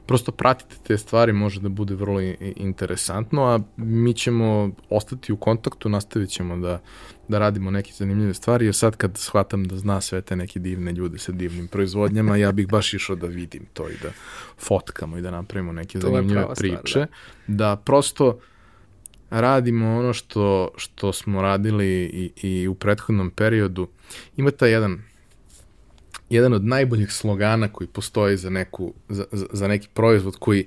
Prosto pratite te stvari, može da bude vrlo interesantno, a mi ćemo ostati u kontaktu, nastavit ćemo da, da radimo neke zanimljive stvari, jer sad kad shvatam da zna sve te neke divne ljude sa divnim proizvodnjama, ja bih baš išao da vidim to i da fotkamo i da napravimo neke to zanimljive priče. Stvar, da. da prosto radimo ono što, što smo radili i, i u prethodnom periodu. Ima ta jedan jedan od najboljih slogana koji postoji za, neku, za, za neki proizvod koji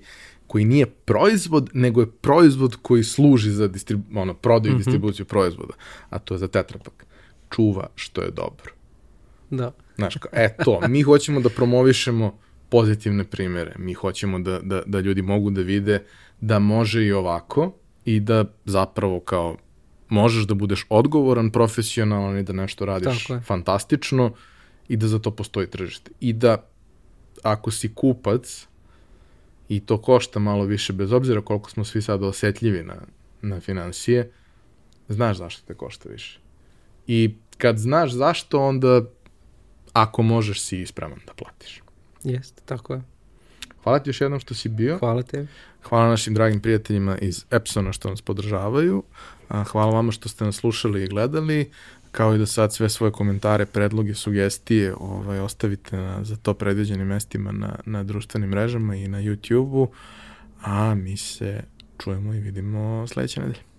koji nije proizvod, nego je proizvod koji služi za distribu, ono, prodaju mm -hmm. distribuciju proizvoda, a to je za tetrapak. Čuva što je dobro. Da. Znaš, kao, e to, mi hoćemo da promovišemo pozitivne primere, mi hoćemo da, da, da ljudi mogu da vide da može i ovako i da zapravo kao možeš da budeš odgovoran, profesionalan i da nešto radiš fantastično i da za to postoji tržište. I da ako si kupac, i to košta malo više, bez obzira koliko smo svi sada osetljivi na, na financije, znaš zašto te košta više. I kad znaš zašto, onda ako možeš si ispravan da platiš. Jeste, tako je. Hvala ti još jednom što si bio. Hvala te. Hvala našim dragim prijateljima iz Epsona što nas podržavaju. Hvala vama što ste nas slušali i gledali kao i da sad sve svoje komentare, predloge, sugestije ovaj, ostavite na, za to predviđenim mestima na, na društvenim mrežama i na YouTube-u, a mi se čujemo i vidimo sledeće nedelje.